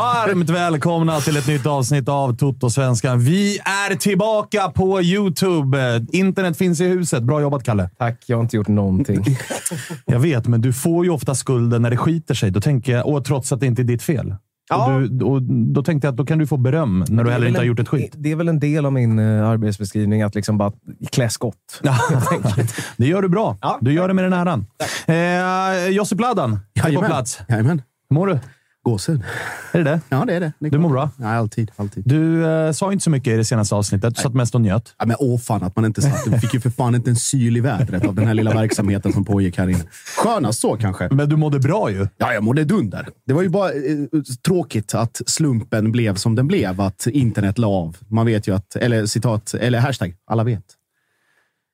Varmt, välkomna till ett nytt avsnitt av Toto-svenskan. Vi är tillbaka på YouTube. Internet finns i huset. Bra jobbat, Kalle. Tack, jag har inte gjort någonting. Jag vet, men du får ju ofta skulden när det skiter sig. Då tänker jag, och trots att det inte är ditt fel. Ja. Och du, och då tänkte jag att då kan du få beröm när du heller inte har en- gjort ett skit. Det är väl en del av min eh, arbetsbeskrivning, att liksom bara klä skott. det gör du bra. Ja. Du gör det med den äran. Eh, Josip Ladan är på plats. Jajamän. Hur mår du? Gåshud. Är det det? Ja, det är det. det är Du mår bra? Ja, alltid. alltid. Du eh, sa inte så mycket i det senaste avsnittet. Du satt mest och njöt. Ja, men åh fan att man inte satt. Du fick ju för fan inte en syl i vädret av den här lilla verksamheten som pågick här inne. Skönast så kanske. Men du mådde bra ju. Ja, jag mådde dunder. Det var ju bara eh, tråkigt att slumpen blev som den blev. Att internet la av. Man vet ju att, eller citat, eller hashtag, alla vet.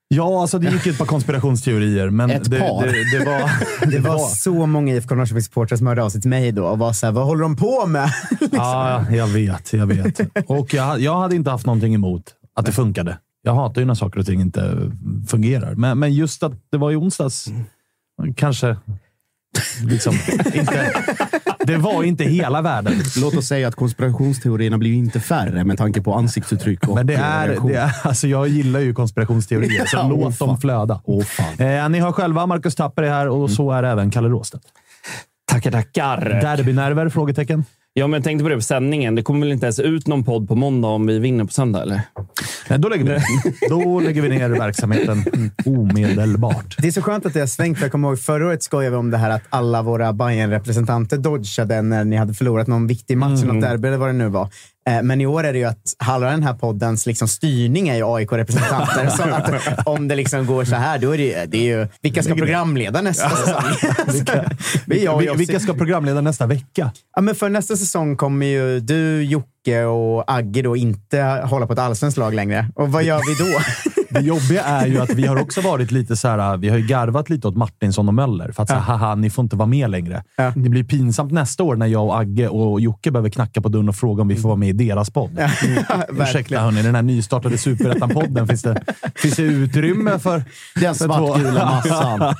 Ja, alltså det gick ett par konspirationsteorier, men Ett det, par. Det, det var... Det var så många IFK Norrköping-supportrar som hörde av sig till mig då och var såhär, vad håller de på med? Ja, jag vet. Jag vet. Och jag, jag hade inte haft någonting emot att det funkade. Jag hatar ju när saker och ting inte fungerar. Men, men just att det var i onsdags, kanske... Liksom, inte, det var inte hela världen. Låt oss säga att konspirationsteorierna blir ju inte färre med tanke på ansiktsuttryck och Men det är, det är, alltså jag gillar ju konspirationsteorier, så Ja, åh, låt dem flöda. Åh, fan. Eh, ni hör själva, Marcus Tapper är här och så är även Kalle Råstedt. Tackar, tackar. Derbynerver? Frågetecken. Ja, men jag tänkte på det på sändningen. Det kommer väl inte ens ut någon podd på måndag om vi vinner på söndag, eller? Nej, då, lägger vi, då lägger vi ner verksamheten omedelbart. Det är så skönt att det har svängt. för Jag kommer ihåg förra året skojade vi om det här att alla våra bayern representanter dodgade när ni hade förlorat någon viktig match, Mm. något derby eller vad det nu var. Eh, Men i år är det ju att halva den här poddens liksom styrning är ju AIK-representanter. så att om det liksom går så här, då är det, det är ju... Vilka ska programleda nästa säsong? Vi är jag och Vi- Jossi. Vilka ska programleda nästa vecka? Ja, men för nästa säsong kommer ju du, Jocke och Agge då inte hålla på ett allsvenskt lag längre. Och vad gör vi då? Det jobbiga är ju att vi har också varit lite så här. Vi har ju garvat lite åt Martinsson och Möller för att säga haha, ni får inte vara med längre. Ja. Det blir pinsamt nästa år när jag och Agge och Jocke behöver knacka på dörren och fråga om vi får vara med i deras podd. Ursäkta hörni, den här nystartade Superettan-podden, finns det, finns det utrymme för... Den svartgula massan.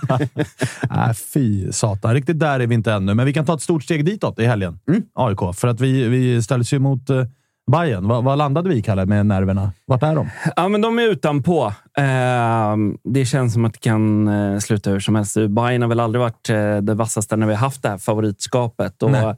Nej, fy satan. Riktigt där är vi inte ännu, men vi kan ta ett stort steg ditåt i helgen. AIK. För att vi, vi ställdes ju mot eh, Bayern. Vad vad landade vi, Kalle, med nerverna? Vart är de? Ja, men de är utanpå. Ehm, det känns som att det kan eh, sluta hur som helst. Bayern har väl aldrig varit eh, det vassaste när vi har haft det här favoritskapet. Och Nej.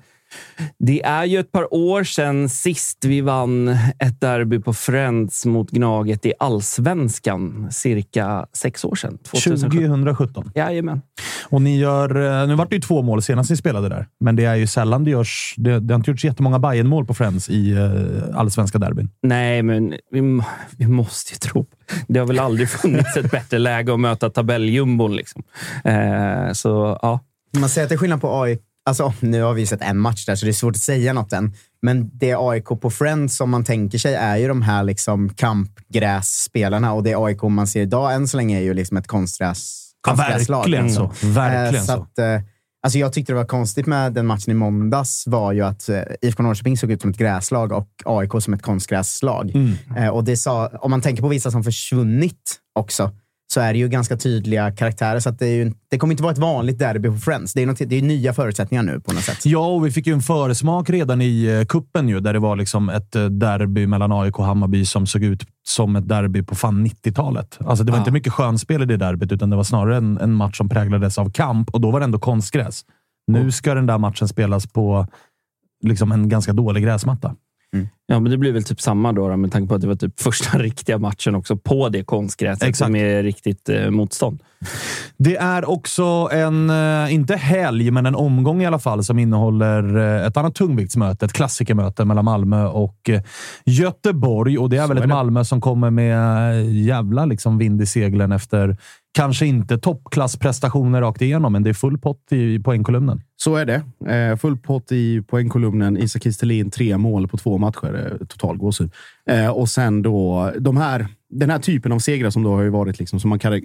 Det är ju ett par år sedan sist vi vann ett derby på Friends mot Gnaget i allsvenskan. Cirka sex år sedan. 2017. Jajamän. Och ni gör... eh, Nu vart det ju två mål senast ni spelade där, men det är ju sällan det görs... Det, det har inte gjorts jättemånga bayern mål på Friends i uh, allsvenska derbyn. Nej, men vi, vi måste ju tro på Det har väl aldrig funnits ett bättre läge att möta tabelljumbon. Liksom. Eh, så ja. Man säger att det är skillnad på AIK. Alltså, nu har vi sett en match där, så det är svårt att säga något än. Men det AIK på Friends som man tänker sig är ju de här liksom kampgrässpelarna och det AIK man ser idag än så länge är ju liksom ett konstgräs, Ja, konstgräslag. verkligen så. Verkligen Eh, så. Att, eh, alltså jag tyckte det var konstigt med den matchen i måndags var ju att eh, IFK Norrköping såg ut som ett gräslag och AIK som ett konstgrässlag. Mm. Och det sa, om man tänker på vissa som försvunnit också, så är det ju ganska tydliga karaktärer. Så att det, är ju, det kommer inte vara ett vanligt derby på Friends. Det är, något, det är nya förutsättningar nu på något sätt. Ja, och vi fick ju en försmak redan i eh, kuppen ju, där det var liksom ett eh, derby mellan AIK och Hammarby som såg ut som ett derby på fan 90-talet. Alltså det var Ja. inte mycket skönspel i det derbyt, utan det var snarare en, en match som präglades av kamp och då var det ändå konstgräs. Nu ska den där matchen spelas på liksom en ganska dålig gräsmatta. Ja, men det blir väl typ samma då, då med tanke på att det var typ första riktiga matchen också på det konstgräset Exakt. med riktigt eh, motstånd. Det är också en, eh, inte helg, men en omgång i alla fall som innehåller eh, ett annat tungviktsmöte. Ett klassikermöte mellan Malmö och eh, Göteborg. Och det är väl är ett. Malmö som kommer med jävla liksom vind i seglen efter kanske inte toppklassprestationer rakt igenom, men det är full pott i poängkolumnen. Så är det. Eh, full pott i poängkolumnen. Isak Kistelin, tre mål på två matcher. Eh, total gåshud. Eh, och sen då de här, den här typen av segrar som då har ju varit liksom, som man kan eh,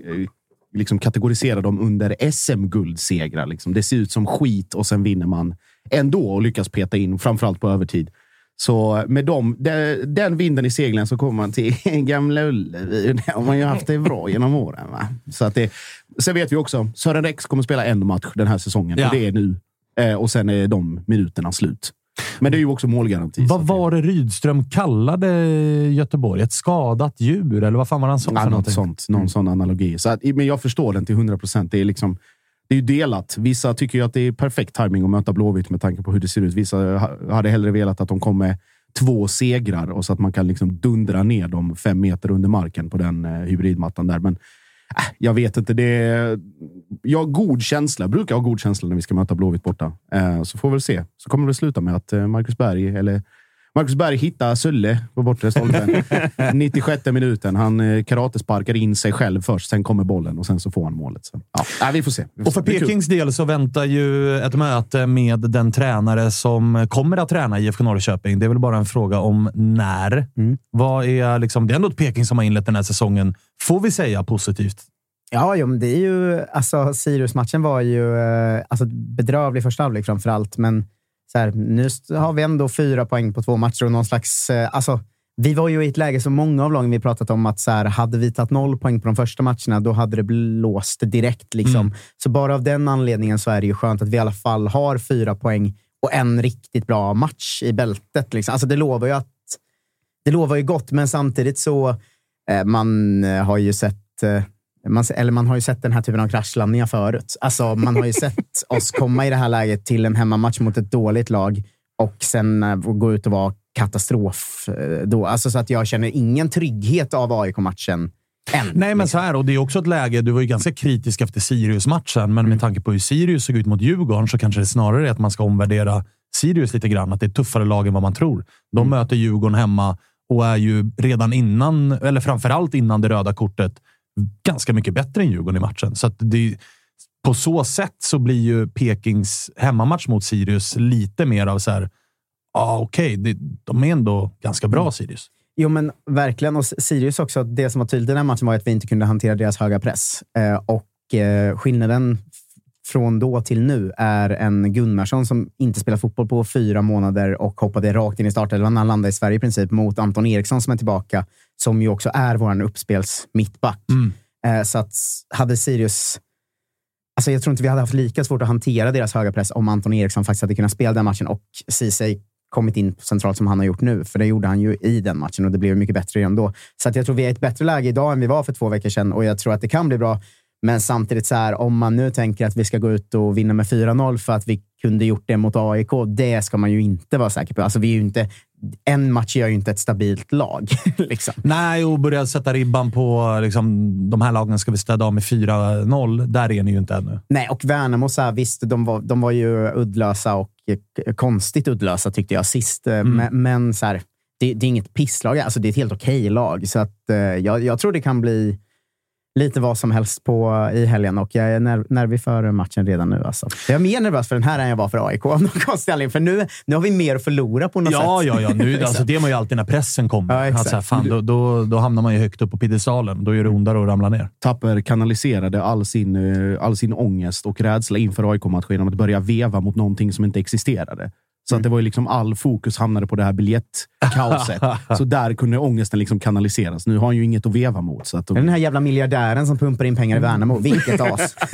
liksom kategorisera dem under SM-guldsegrar. Liksom. Det ser ut som skit och sen vinner man ändå och lyckas peta in, framförallt på övertid. Så med dem, de, den vinden i seglen så kommer man till Gamla Ullevi. Har man ju haft det bra genom åren. Va? Så att det, sen vet vi också, Sören Rex kommer spela en match den här säsongen. Ja. Och det är nu. Eh, och sen är de minuterna slut. Men det är ju också målgaranti. Vad var det Rydström kallade Göteborg? Ett skadat djur? Eller vad fan var han sa? Ja, något sånt. Någon sån analogi. Så att, men jag förstår den till 100 procent. Det är liksom det är ju delat. Vissa tycker ju att det är perfekt timing att möta Blåvitt med tanke på hur det ser ut. Vissa hade hellre velat att de kom med två segrar och så att man kan liksom dundra ner dem fem meter under marken på den eh, hybridmattan där. Men äh, jag vet inte. Det är, jag har god känsla. Brukar ha god känsla när vi ska möta Blåvitt borta. Eh, så får vi väl se. Så kommer det sluta med att eh, Marcus Berg, eller Marcus Berg hittar Sulle på bortre stolpen. 96 minuten. Han eh, karatesparkar in sig själv först, sen kommer bollen och sen så får han målet. Så, ja, nej, vi får se. Vi får Och för. Pekings del så väntar ju ett möte med den tränare som kommer att träna IFK Norrköping. Det är väl bara en fråga om när. Mm. Vad är liksom, det är ändå ett Peking som har inlett den här säsongen, får vi säga positivt. Ja, jo, men det är ju... Alltså, Sirius-matchen var ju eh, alltså, bedrövlig första halvlek framför allt, men så här, nu har vi ändå fyra poäng på två matcher och någon slags... Eh, alltså, vi var ju i ett läge som många av lagen vi pratat om att så här, hade vi tagit noll poäng på de första matcherna, då hade det blåst direkt. Liksom. Så bara av den anledningen så är det ju skönt att vi i alla fall har fyra poäng och en riktigt bra match i bältet. Liksom. Alltså, det lovar ju att det lovar ju gott, men samtidigt så eh, man eh, har ju sett eh, man, eller man har ju sett den här typen av kraschlandningar förut. Alltså, man har ju sett oss komma i det här läget till en hemmamatch mot ett dåligt lag och sen eh, gå ut och vara katastrof. eh, Då. Alltså, så att jag känner ingen trygghet av AIK-matchen än. Nej, men så här. Och det är också ett läge. Du var ju ganska kritisk efter Sirius-matchen, men med tanke på hur Sirius såg ut mot Djurgården så kanske det snarare är att man ska omvärdera Sirius lite grann. Att det är tuffare lag än vad man tror. De möter Djurgården hemma och är ju redan innan, eller framförallt innan det röda kortet, ganska mycket bättre än Djurgården i matchen. Så det, på så sätt så blir ju Pekings hemmamatch mot Sirius lite mer av så här, ja ah, okej, det- de är ändå ganska bra Sirius. Jo, men verkligen. Och Sirius också, det som var tydligt i den här matchen var att vi inte kunde hantera deras höga press. Eh, och eh, skillnaden från då till nu är en Gunnarsson som inte spelat fotboll på fyra månader och hoppade rakt in i startelvan när han landade i Sverige i princip mot Anton Eriksson som är tillbaka, som ju också är vår uppspels mittback. Eh, så att hade Sirius Alltså jag tror inte vi hade haft lika svårt att hantera deras höga press om Anton Eriksson faktiskt hade kunnat spela den matchen och Ceesay kommit in centralt som han har gjort nu. För det gjorde han ju i den matchen och det blev mycket bättre ändå. Så att jag tror vi är i ett bättre läge idag än vi var för två veckor sedan och jag tror att det kan bli bra. Men samtidigt, så här, om man nu tänker att vi ska gå ut och vinna med 4-0 för att vi kunde gjort det mot AIK, det ska man ju inte vara säker på. Alltså, vi är inte, en match gör ju inte ett stabilt lag. liksom. Nej, och börja sätta ribban på liksom, de här lagen ska vi städa av med 4-0. Där är ni ju inte ännu. Nej, och Värnamo, så här, visst, de var, de var ju uddlösa och konstigt uddlösa tyckte jag sist. Eh, Men, men så här, det, det är inget pisslag. Alltså, det är ett helt okej lag. Så att, eh, jag, jag tror det kan bli lite vad som helst på, i helgen och jag är nerv, nervig för matchen redan nu. Alltså. Jag är mer nervös för den här än jag var för AIK av någon konstig anledning. För nu, nu har vi mer att förlora på något Ja, sätt. ja, ja. Nu, alltså, det är man ju alltid när pressen kommer. Ja, exakt. att, så här, fan, då, då, då hamnar man ju högt upp på piedestalen. Då gör det ondare att ramla ner. Tapper kanaliserade all sin, eh, all sin ångest och rädsla inför AIK-matchen genom att börja veva mot någonting som inte existerade. Så att det var ju liksom all fokus hamnade på det här biljettkaoset. så där kunde ångesten liksom kanaliseras. Nu har han ju inget att veva mot. Så att Det är Den här jävla miljardären som pumpar in pengar i Värnamo. Vilket as!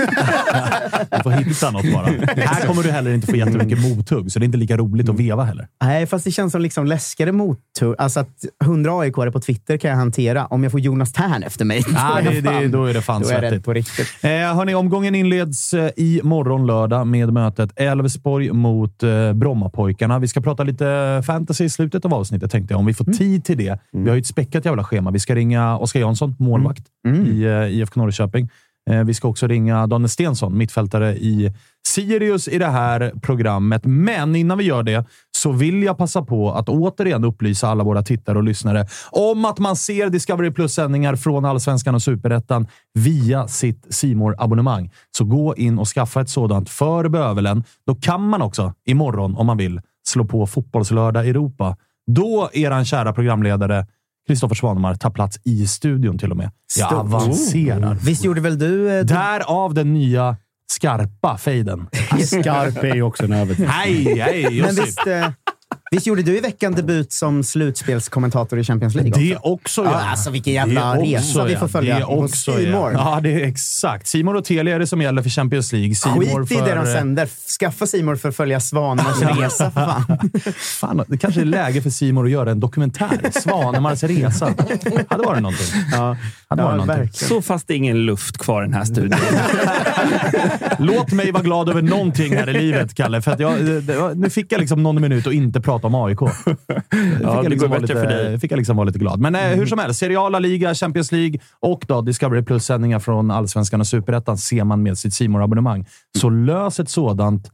Du får hitta något bara. Här kommer du heller inte få jättemycket mothugg, så det är inte lika roligt att veva heller. Nej, fast det känns som liksom läskigare mothugg. Alltså att 100 aik på Twitter kan jag hantera. Om jag får Jonas Tern efter mig, Nej, då, det, det, då är det fan då är jag rädd svettigt. på riktigt. Eh, hörni, omgången inleds eh, i morgon lördag med mötet Elfsborg mot eh, Brommapojkarna. Vi ska prata lite fantasy i slutet av avsnittet, tänkte jag. Om vi får tid till det. Vi har ju ett späckat jävla schema. Vi ska ringa Oskar Jansson, målvakt i eh, IFK Norrköping. Eh, vi ska också ringa Daniel Stensson, mittfältare i Sirius i det här programmet. Men innan vi gör det så vill jag passa på att återigen upplysa alla våra tittare och lyssnare om att man ser Discovery Plus-sändningar från Allsvenskan och Superettan via sitt simor abonnemang Så gå in och skaffa ett sådant för bövelen. Då kan man också imorgon, om man vill, slå på Fotbollslördag Europa. Då eran kära programledare Kristoffer Svanemar tar plats i studion till och med. Jag avancerar. Visst gjorde väl du... Eh, Därav den nya skarpa fejden. Skarp är ju också en överdrift. Hej, hej men visst, eh, visst gjorde du i veckan debut som slutspelskommentator i Champions League? Det också? också, Ja, ja. alltså, vilken jävla Det resa vi får följa Det också, More. ja. ja, det är exakt. Simon och Telia är det som gäller för Champions League. Skit i det de för, eh, sänder. Skaffa Simor för att följa Svanemars resa, för fan. Fan, det kanske är läge för Simon att göra en dokumentär. Svanemars resa. Hade varit någonting. Ja, Hade varit någonting. verkligen. Så fast det är ingen luft kvar i den här studion. Låt mig vara glad över någonting här i livet, Kalle. För att jag, det- nu fick jag liksom någon minut att inte prata om AIK. Ja, fick jag det liksom går vara bättre lite, för dig. fick jag liksom vara lite glad. Men eh, hur som helst, Serie A, La Liga, Champions League och då Discovery Plus-sändningar från Allsvenskan och Superettan ser man med sitt simor abonnemang Så lös ett sådant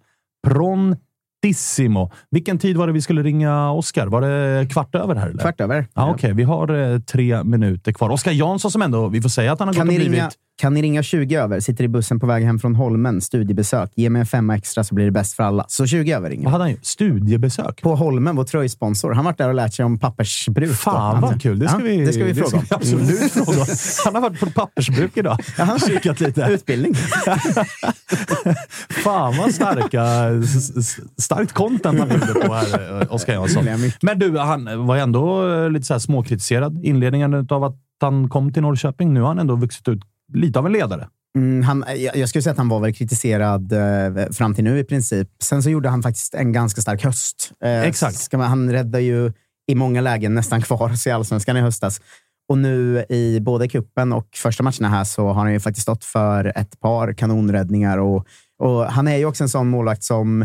prontissimo. Vilken tid var det vi skulle ringa Oskar? Var det kvart över här? Eller? Kvart över. Ja, Okej, vi har eh, tre minuter kvar. Oskar Jansson som ändå, vi får säga att han har Kan gått och blivit... ringa, kan ni ringa 20 över? Sitter i bussen på väg hem från Holmen. Studiebesök. Ge mig en femma extra så blir det bäst för alla. Så 20 över ringer Vad hade han gjort? Studiebesök? På Holmen, vår tröjsponsor. Han har varit där och lärt sig om pappersbruk. Fan vad kul! Det ska, Ja, vi, det ska vi fråga om. absolut fråga om. Han har varit på pappersbruk idag. Kikat lite. Utbildning. Fan vad starka, starkt content han bjuder på här, eh, Oskar Jansson. Men du, han var ändå eh, lite så småkritiserad inledningen av att han kom till Norrköping. Nu har han ändå vuxit ut lite av en ledare. Mm, han, jag, jag skulle säga att han var väl kritiserad eh, fram till nu i princip. Sen så gjorde han faktiskt en ganska stark höst. Eh, Exakt. Man, han räddade ju i många lägen nästan kvar sig i Allsvenskan i höstas. Och nu i både kuppen och första matcherna här så har han ju faktiskt stått för ett par kanonräddningar. Och, och han är ju också en sån målvakt som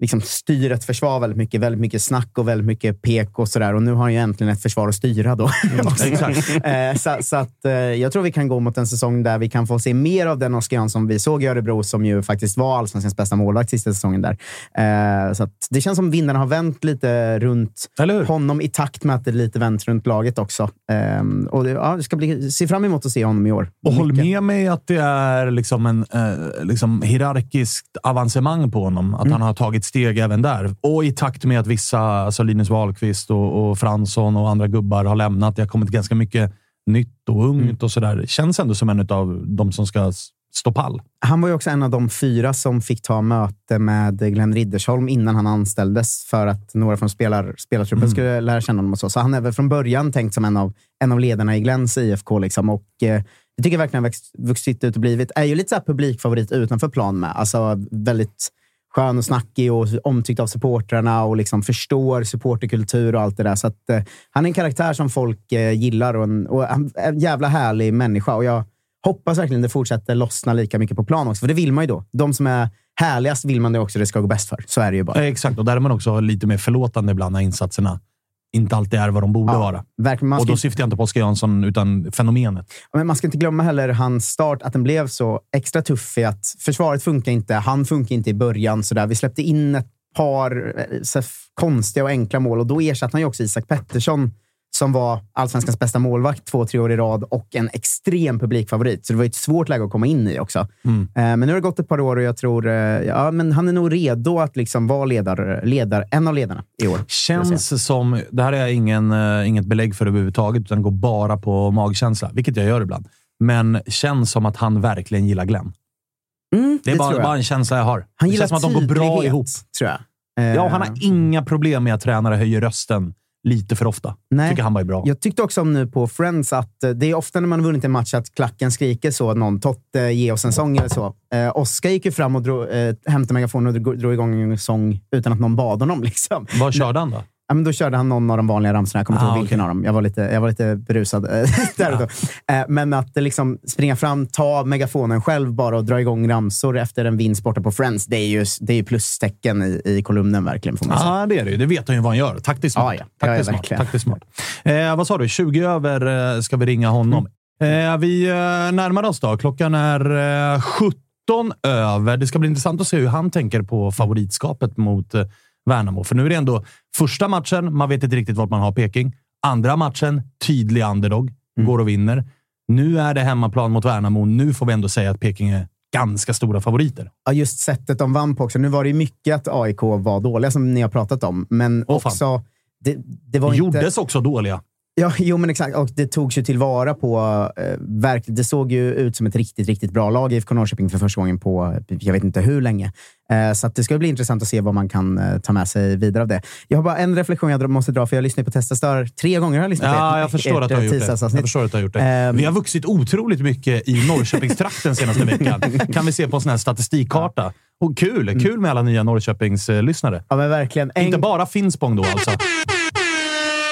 liksom styr ett försvar väldigt mycket. Väldigt mycket snack och väldigt mycket pek och sådär. Och nu har han ju äntligen ett försvar att styra då. exakt. Eh, så så att, eh, jag tror vi kan gå mot en säsong där vi kan få se mer av den Oskar Jansson vi såg i Örebro, som ju faktiskt var allsvenskans bästa målvakt sista säsongen där. Eh, så det känns som vinnarna har vänt lite runt honom i takt med att det lite vänt runt laget också. Eh, och det, ja, det ska bli, se fram emot att se honom i år. Och håll Mycket. med mig att det är liksom en liksom hierarkiskt avancemang på honom. Att han har tagit steg även där. Och i takt med att vissa, alltså Linus Wahlqvist och, och Fransson och andra gubbar har lämnat. Det har kommit ganska mycket nytt och ungt och sådär. Känns ändå som en av de som ska stå pall. Han var ju också en av de fyra som fick ta möte med Glenn Riddersholm innan han anställdes för att några från spelar, spelartruppen skulle lära känna honom. Och så. så han är väl från början tänkt som en av, en av ledarna i Glenns IFK. Liksom. Och, eh, det tycker jag verkligen har växt, vuxit ut och blivit. Är ju lite så här publikfavorit utanför plan med. Alltså väldigt skön och snackig och omtyckt av supportrarna och liksom förstår supporterkultur och allt det där. Så att, eh, han är en karaktär som folk eh, gillar och en, och en, en jävla härlig människa. Och jag hoppas verkligen det fortsätter lossna lika mycket på plan också, för det vill man ju då. De som är härligast vill man det också det ska gå bäst för. Så är det ju bara. Exakt, och där är man också lite mer förlåtande ibland när insatserna inte alltid är vad de borde Ja, vara. verkligen. Och då syftar jag inte på Oskar Jansson, utan fenomenet. men man ska inte glömma heller hans start, att den blev så extra tuff i att försvaret funkar inte. Han funkar inte i början. Så där. Vi släppte in ett par eh, konstiga och enkla mål och då ersatte han ju också Isak Pettersson som var allsvenskans bästa målvakt två, tre år i rad och en extrem publikfavorit. Så det var ett svårt läge att komma in i också. Mm. Eh, Men nu har det gått ett par år och jag tror eh, ja, men han är nog redo att liksom vara ledar, ledar, en av ledarna i år. Känns som, det här är ingen, eh, inget belägg för överhuvudtaget, utan går bara på magkänsla, vilket jag gör ibland. Men känns som att han verkligen gillar Glenn. Mm, Det är bara, tror jag. bara en känsla jag har. Han det gillar känns som att de går bra ihop. tror jag. Ja, han har inga problem med att tränare höjer rösten lite för ofta. Nej. tycker han var bra. Jag tyckte också om nu på Friends att eh, det är ofta när man har vunnit en match att klacken skriker så. Någon Totte, ge oss en sång eller så. Eh, Oskar gick ju fram och drog, eh, hämtade megafonen och drog, drog igång en sång utan att någon bad honom. Liksom. Vad körde han då? Ja, men då körde han någon av de vanliga ramsorna. Jag kommer inte Ah, ihåg vilken okej. av dem. Jag var lite, jag var lite berusad eh, där och då. Eh, Men att liksom springa fram, ta megafonen själv bara och dra igång ramsor efter en vinst borta på Friends. Det är ju, det är plustecken i, i kolumnen verkligen, får man säga. Ja, det är det ju. Det vet han ju vad han gör. Taktiskt smart. Ja, ja. Taktiskt, smart. Taktiskt smart. Eh, vad sa du? 20 över eh, ska vi ringa honom. Mm. Eh, vi närmar oss då. Klockan är eh, 17 över. Det ska bli intressant att se hur han tänker på favoritskapet mot Värnamo. För nu är det ändå första matchen. Man vet inte riktigt vart man har Peking. Andra matchen, tydlig underdog. Mm. Går och vinner. Nu är det hemmaplan mot Värnamo. Nu får vi ändå säga att Peking är ganska stora favoriter. Ja, just sättet de vann på också. Nu var det ju mycket att AIK var dåliga, som ni har pratat om. Men fan. också... Det, det Gjordes inte... också dåliga. Ja, jo, men exakt. Och det togs ju tillvara på... Eh, verkligen, det såg ju ut som ett riktigt, riktigt bra lag i IFK Norrköping för första gången på jag vet inte hur länge. Eh, så det ska bli intressant att se vad man kan eh, ta med sig vidare av det. Jag har bara en reflektion jag måste dra, för jag lyssnade på Testa Stör. Tre gånger har jag lyssnat Ja, jag förstår ert, att du har gjort det. Jag förstår att du har gjort det. Ehm. Vi har vuxit otroligt mycket i Norrköpingstrakten senaste veckan. kan vi se på en sån här statistikkarta. Och kul! Kul med alla nya Norrköpingslyssnare. Ja, men verkligen. En... Inte bara Finspång då alltså.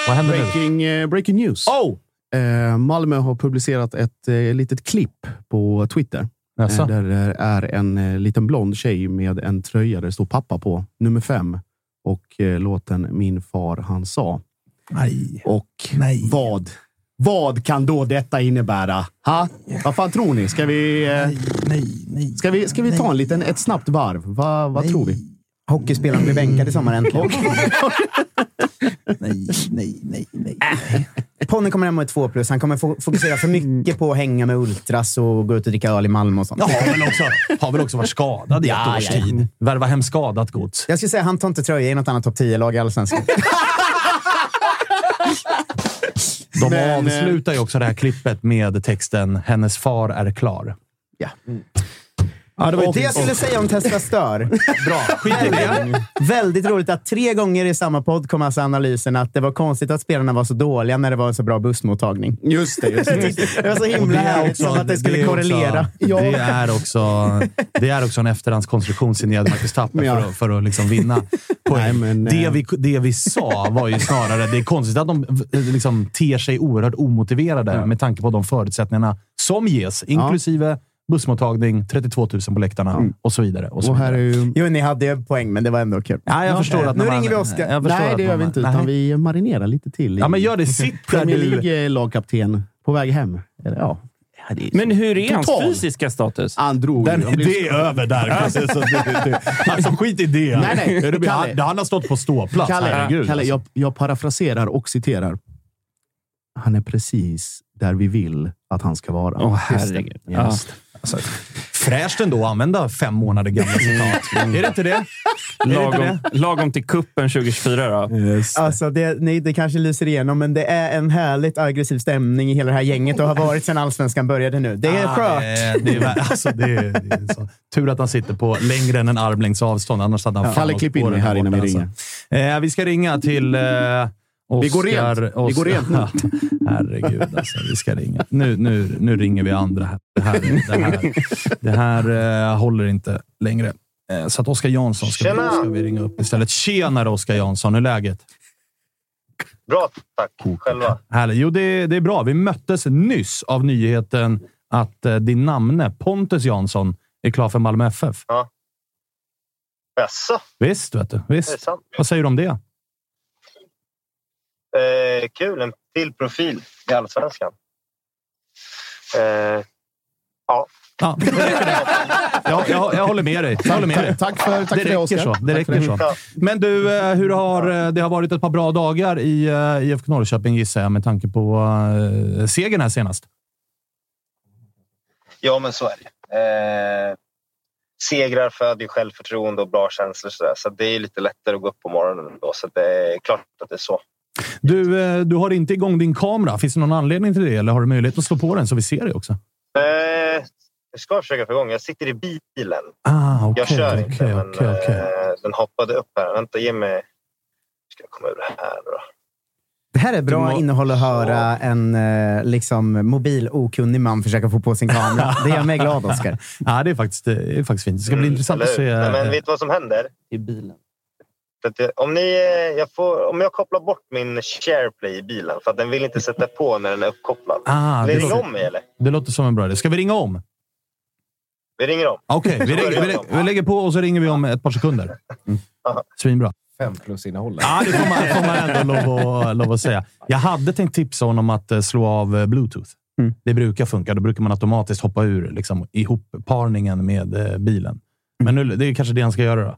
Vad händer nu? Breaking, eh, breaking news. Oh! Eh, Malmö har publicerat ett eh, litet klipp på Twitter. Jaså? Där det är en liten blond tjej med en tröja där det står pappa på, nummer fem. Och låten Min far han sa. Nej. Och Nej. vad? Vad kan då detta innebära? Ha? Vad fan tror ni? Ska vi, eh, Nej, nej. ska vi, ska vi ta en liten, ett snabbt varv? Va, vad tror vi? Hockeyspelaren blir bänkad i sommar äntligen. Nej, nej, nej, nej. Ponny kommer hem med två plus. Han kommer fo- fokusera för mycket på att hänga med ultras och gå ut och dricka öl i Malmö och sånt. Ja, har, väl också, har väl också varit skadad i ett Ja, års ja. tid. Värva hem skadat gods. Jag skulle säga han tar inte tröja i något annat topp 10-lag i Allsvenskan. De Men, eh, avslutar ju också det här klippet med texten “Hennes far är klar”. Ja. Ja, det var ju Det jag skulle säga om Testa Stör. Bra. Skit i det. Väldigt roligt att tre gånger i samma podd kom alltså analysen att det var konstigt att spelarna var så dåliga när det var en så bra bussmottagning. Just det. Just det. Det var så Och himla är härligt som att det skulle också- korrelera. Det är också, det är också en efterhandskonstruktion signerad Marcus Tapper Ja. för, att- för att liksom vinna poäng. Nej, men, det, eh, vi, det vi sa var ju snarare det är konstigt att de eh, liksom ter sig oerhört omotiverade med tanke på de förutsättningarna som ges, inklusive bussmottagning, 32 000 på läktarna och så vidare. Och så Och här är vidare. ju... Jo, ni hade ju poäng, men det var ändå kul. Ja, jag förstår eh, att nu man- ringer vi Oskar. Nej, det gör vi inte. Nej. Utan vi marinerar lite till. Ja, men gör det. Sitt där Premier du... League-lagkapten på väg hem. Eller, ja. Ja, Men hur är hans Total. fysiska status? Han drog. Den, det är över där. Alltså, så det, det, alltså skit i det. Nej, nej. Det han, han har stått på ståplats. Kalle, Herregud. Kalle alltså. jag, jag parafraserar och citerar. Han är precis där vi vill att han ska vara. Åh, herregud. Just. Alltså, fräscht ändå att använda fem månader gamla citat. är det inte det? Är det inte Lagom, det? lagom till kuppen 2024 då. Alltså det, nej, det kanske lyser igenom, men det är en härligt aggressiv stämning i hela det här gänget och har varit sedan allsvenskan började nu. Det är Ah, skört. Det är, det är, alltså, det är, det är så. Tur att han sitter på längre än en armlängds avstånd, annars hade han fan Kalle, klipp på in den mig här innan vi alltså. Eh, vi ska ringa till eh, Oscar. Vi går rent. Vi går Oscar- rent nu. Herregud, alltså. Vi ska ringa. Nu, nu, nu ringer vi andra. Här. Det här, det här, det här eh, håller inte längre. Eh, så att Oskar Jansson ska vi, ska vi ringa upp istället. Tjenare Oskar Jansson, hur är läget? Bra, tack. Själva? Härligt. Jo, det, det är bra. Vi möttes nyss av nyheten att eh, din namne Pontus Jansson är klar för Malmö FF. Ja. Jaså? Visst, vet du. Visst. Vad säger du om det? Eh, kul. En till profil i Allsvenskan. Eh, ja. Ja, räcker. Ja, jag, jag håller med dig. Jag håller med dig. Tack för, tack det för det, räcker så. Det räcker så. Men du, eh, hur har, eh, det har varit ett par bra dagar i eh, IFK Norrköping gissar jag, med tanke på uh, segern här senast. ja, men så är det. Eh, segrar föder ju självförtroende och bra känslor. Så, där. så det är lite lättare att gå upp på morgonen då. Så det är klart att det är så. Du, eh, du har inte igång din kamera. Finns det någon anledning till det? Eller har du möjlighet att slå på den så vi ser dig också? Eh, jag ska försöka få igång. Jag sitter i bilen. Ah, okej. jag kör inte, okej, men okej, okej. eh, den hoppade upp här. Vänta, ge mig... Ska jag komma ur det här då? Det här är bra må- innehåll att höra en eh, liksom, mobil okunnig man försöka få på sin kamera. Det gör mig glad, Oskar. Ja, det är faktiskt, det är faktiskt fint. Det ska bli Mm, intressant att se. Men vet du vad som händer? I bilen. För att jag, om, ni, eh, jag får, om jag kopplar bort min SharePlay i bilen för att den vill inte sätta på när den är uppkopplad. Ah, Vill det, ni ringa låter, om mig eller? det låter som en bra idé. Ska vi ringa om? Vi ringer om. Okej, vi, ringer- vi, vi lägger på och så ringer vi om ett par sekunder. Svinbra. Fem plus innehållet. Ja, det får man, får man ändå lov att, lov att säga. Jag hade tänkt tipsa honom att eh, slå av eh, bluetooth. Mm. Det brukar funka. Då brukar man automatiskt hoppa ur liksom, ihopparningen med bilen. Men nu, det är kanske det han ska göra då.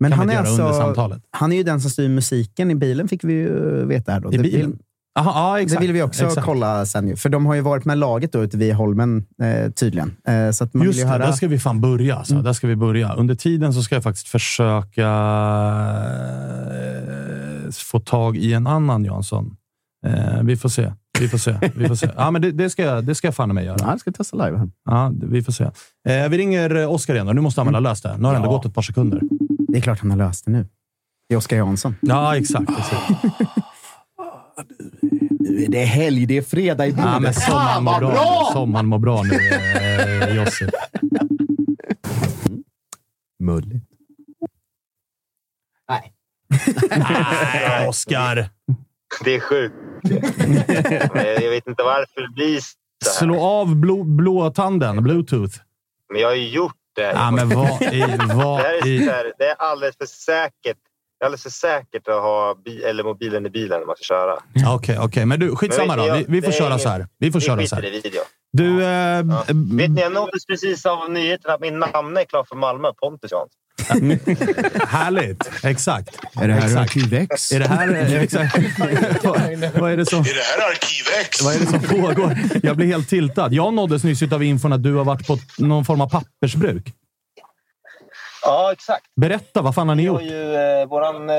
Men han är, alltså, han är ju den som styr musiken i bilen, fick vi ju veta här. Då. I Det bilen? Aha, ja, Det exakt. vill vi också exakt. kolla sen. För de har ju varit med laget då ute vid Holmen, eh, tydligen. Eh, så att man Just vill det, höra... där ska vi fan börja. Alltså. Där ska vi börja. Under tiden så ska jag faktiskt försöka eh, få tag i en annan Jansson. Eh, vi får se. Vi får se. Vi får se. Ja, men det, det, ska jag, det ska jag fan med göra. Ja, jag ska testa live här. Ja, det- vi får se. Eh, vi ringer eh, Oskar igen. Då. Nu måste han väl ha löst det. Nu har det ändå Ja. gått ett par sekunder. Det är klart han har löst det nu. Det är Oskar Jansson. Ja, exakt. exakt. Nu är det helg, det är fredag i bordet. Ja, men som han mår bra, som han mår bra nu, eh, Jossi. Mulligt. Nej. Nej, Oskar. Det är sjukt. Jag vet inte varför det blir så här. Slå av blå, blåtanden, bluetooth. Men jag har ju gjort det. Ja, men vad i... Vad det, är i här, det är alldeles för säkert. Det är alldeles för säkert att ha bi eller mobilen i bilen när man ska köra. Ja, Okej, okej. Men du, skitsamma Men då. Vi, vi får är köra ingen- så här. Vi får Vi köra så här. i video. Du, Ja. eh, Vet ni, jag nåddes precis av nyheten att min namn är klar för Malmö. Pontus Jansson. härligt. Exakt. Är det här Exakt. Arkiv X? Är det här... eh, Exakt. vad, vad är det som... Är det här Arkiv X? Vad är det som pågår? Jag blir helt tiltad. Jag nåddes nyss av infon att du har varit på någon form av pappersbruk. Ja, exakt. Berätta, vad fan har ni Vi har gjort? ju, eh, våran,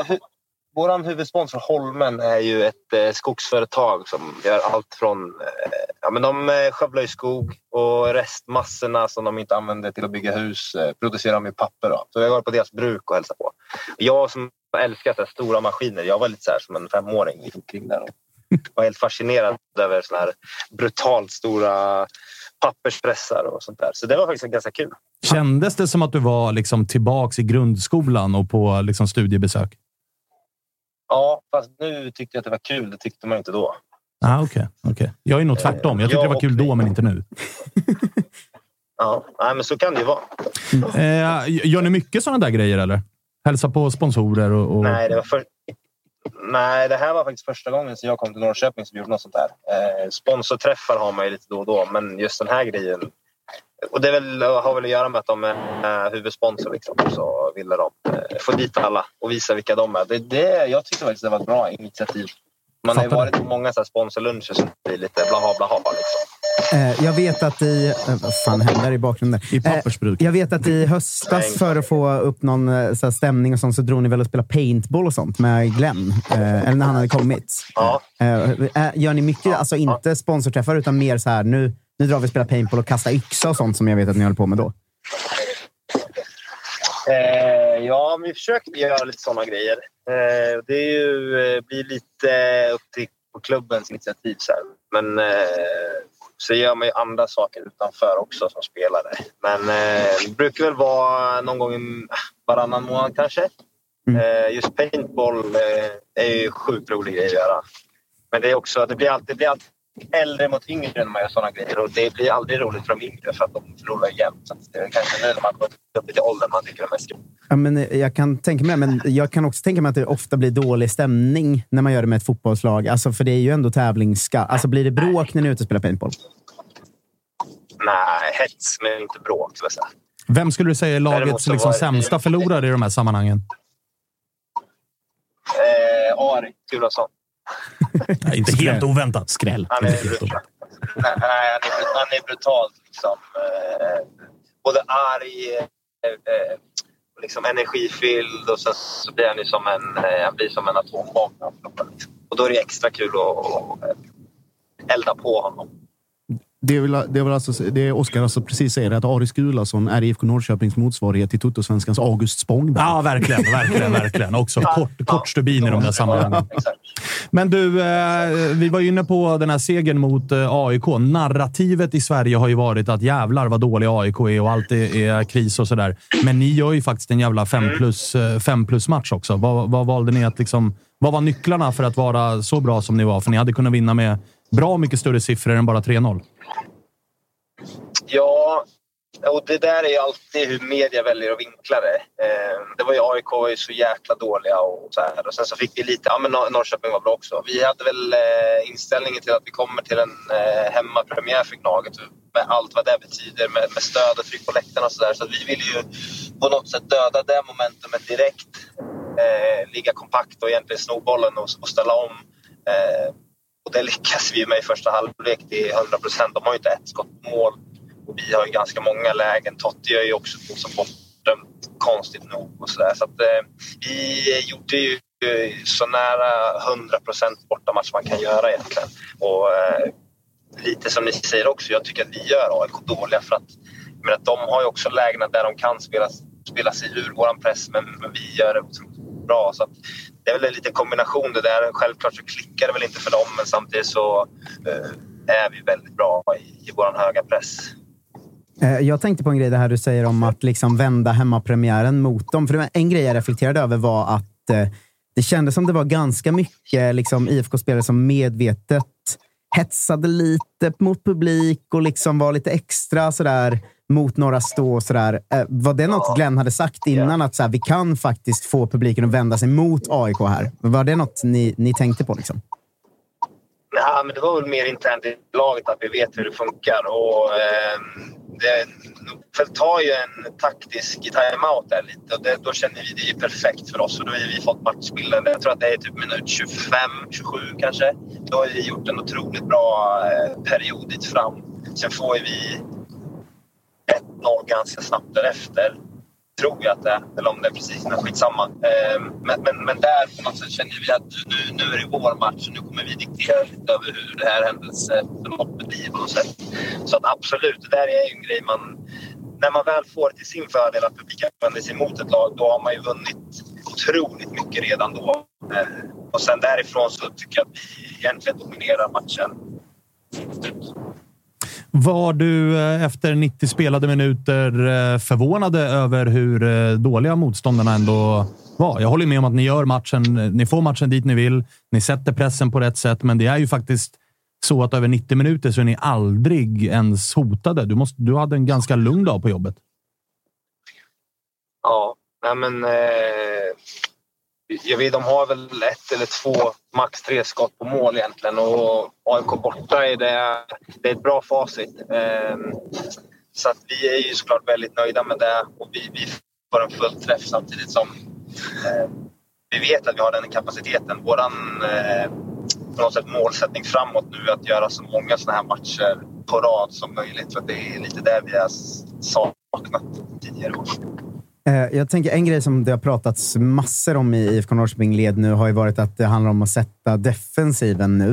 vår huvudsponsor Holmen är ju ett eh, skogsföretag som gör allt från... Eh, ja, men de eh, skövlar ju skog och restmassorna som de inte använder till att bygga hus eh, producerar de i papper. Då. Så jag var på deras bruk och hälsade på. Jag som älskar så här stora maskiner, jag var lite så här som en femåring Liksom, kring där och var helt fascinerad över såna här brutalt stora papperspressar och sånt där. Så det var faktiskt ganska kul. Kändes det som att du var liksom tillbaks i grundskolan och på liksom studiebesök? Ja, fast nu tyckte jag att det var kul. Det tyckte man inte då. Ah, Okej, okej. Jag är nog tvärtom. Jag tyckte Ja, det var kul då, men inte nu. Ja, nej, men så kan det ju vara. Eh, gör ni mycket sådana där grejer, eller? Hälsa på sponsorer och... och... Nej, det var för... Nej, det här var faktiskt första gången som jag kom till Norrköping som gjorde något sånt där. Eh, sponsorträffar har man ju lite då och då, men just den här grejen... Och det är väl, har väl att göra med att de är eh, huvudsponsor. Liksom. Så ville de eh, få dit alla och visa vilka de är. Det, det, jag tyckte faktiskt det var ett bra initiativ. Man har ju Fattar varit på många så här sponsorluncher som blir lite blaha blaha. Liksom. Eh, jag vet att i... Eh, vad fan händer i bakgrunden? I pappersbruk. Eh, jag vet att i höstas, för att få upp någon så här, stämning och sånt, så drog ni väl och spela paintball och sånt med Glenn? Eller när han hade kommit. Ja. Gör ni mycket, alltså inte sponsorträffar, utan mer så här, nu, nu drar vi och spelar paintball och kastar yxa och sånt som jag vet att ni håller på med då? Eh, ja, vi försöker göra lite sådana grejer. Eh, det är ju, eh, blir lite upp till på klubbens initiativ. Så här. Men eh, så gör man ju andra saker utanför också som spelare. Men eh, det brukar väl vara någon gång varannan månad kanske. Eh, just paintball är ju sjukt rolig grej att göra. Men det är också, det blir alltid, det blir alltid äldre mot yngre när man gör sådana grejer. Och det blir aldrig roligt för de yngre för att de förlorar jämt. Så det är kanske nu när man gått upp i åldern man tycker det är mest kul. Ja, men eh, jag kan tänka mig men jag kan också tänka mig att det ofta blir dålig stämning när man gör det med ett fotbollslag. Alltså, för det är ju ändå tävlingsska. Alltså, blir det bråk när ni är ute och spelar paintball? Nej, hets men inte bråk. Vem skulle du säga är lagets liksom, sämsta förlorare i de här sammanhangen? Eh, Ari Gulason. Nej, inte helt oväntat. Skräll. Han är, brutal. Nej, han är, han är brutalt liksom. Eh, både arg, eh, eh, och liksom energifylld och sen så blir han ju som en, eh, han blir som en atombomb. Och då är det extra kul att, att elda på honom. Det är, väl, det är alltså, det Oskar alltså precis säger, att Aris Gulason är IFK Norrköpings motsvarighet till Tuttosvenskans August Spångberg. Ja, verkligen. verkligen, verkligen. Också kort, kort stubin i de där sammanhangen. Men du, eh, vi var ju inne på den här segern mot eh, AIK. Narrativet i Sverige har ju varit att jävlar vad dålig AIK är och allt är, är kris och sådär. Men ni gör ju faktiskt en jävla fem plus, eh, fem plus match också. Vad, vad valde ni att liksom... Vad var nycklarna för att vara så bra som ni var? För ni hade kunnat vinna med bra mycket större siffror än bara 3-0. Ja, och det där är ju alltid hur media väljer att vinkla det. Eh, det var ju AIK var ju så jäkla dåliga och så här. Och sen så fick vi lite, ja men Norrköping var bra också. Vi hade väl eh, inställningen till att vi kommer till en eh, hemmapremiär för Gnaget med allt vad det betyder med, med stöd och tryck på läktarna och sådär. Så vi ville ju på något sätt döda det momentumet direkt. Ligga kompakt och egentligen sno bollen och, och ställa om. Och det lyckas vi med i första halvlek till 100 procent. De har ju inte ett skott på mål. Och vi har ju ganska många lägen. Totti gör ju också som bortdömt konstigt nog. Och så där. så att, eh, vi gjorde ju eh, så nära 100 procent bortamatch man kan göra egentligen. Och eh, lite som ni säger också, jag tycker att vi gör AIK dåliga för att, men att de har ju också lägena där de kan spela, spela sig ur vår press men, men vi gör det otroligt bra. Så att, det är väl en liten kombination det där. Självklart så klickar det väl inte för dem men samtidigt så eh, är vi väldigt bra i, i vår höga press. Eh, jag tänkte på en grej det här du säger om att liksom vända hemmapremiären mot dem. För en grej jag reflekterade över var att eh, det kändes som det var ganska mycket liksom, IFK-spelare som medvetet hetsade lite mot publik och liksom var lite extra sådär mot några stå och sådär. Eh, Var det något Glenn hade sagt innan? Att så här, vi kan faktiskt få publiken att vända sig mot AIK här. Var det något ni, ni tänkte på? Liksom? Nej, men det var väl mer internt i laget att vi vet hur det funkar. Och, eh, det, Nordfeldt tar ju en taktisk timeout där lite och det, då känner vi det är perfekt för oss. Och då har vi fått matchbilden. Jag tror att det är typ minut 25, 27 kanske. Då har vi gjort en otroligt bra eh, period dit fram. Sen får ju vi 1-0 ganska snabbt därefter. Tror jag att det är. Eller om det är precis, innan, skitsamma. Eh, men, men, men där på något sätt känner vi att nu, nu är det vår match och nu kommer vi diktera lite över hur det här händelseförloppet blir på något sätt. Så att absolut, det där är ju en grej man... När man väl får till sin fördel att publiken vänder sig mot ett lag, då har man ju vunnit otroligt mycket redan då. Eh, och sen därifrån så tycker jag att vi egentligen dominerar matchen. Var du eh, efter 90 spelade minuter eh, förvånade över hur eh, dåliga motståndarna ändå var? Jag håller med om att ni gör matchen. Ni får matchen dit ni vill. Ni sätter pressen på rätt sätt, men det är ju faktiskt så att över 90 minuter så är ni aldrig ens hotade. Du, måste, du hade en ganska lugn dag på jobbet. Ja, nej men... Eh, jag vet, de har väl ett eller två, max tre skott på mål egentligen. Och AIK borta är det, det är ett bra facit. Ehm, så att vi är ju såklart väldigt nöjda med det. Och vi, vi får en full träff samtidigt som ehm, vi vet att vi har den kapaciteten. Våran eh, på något sätt målsättning framåt nu är att göra så många sådana här matcher på rad som möjligt. För det är lite det vi har saknat tidigare år. Eh, jag tänker en grej som det har pratats massor om i IFK Norrköping led nu har ju varit att det handlar om att sätta defensiven nu.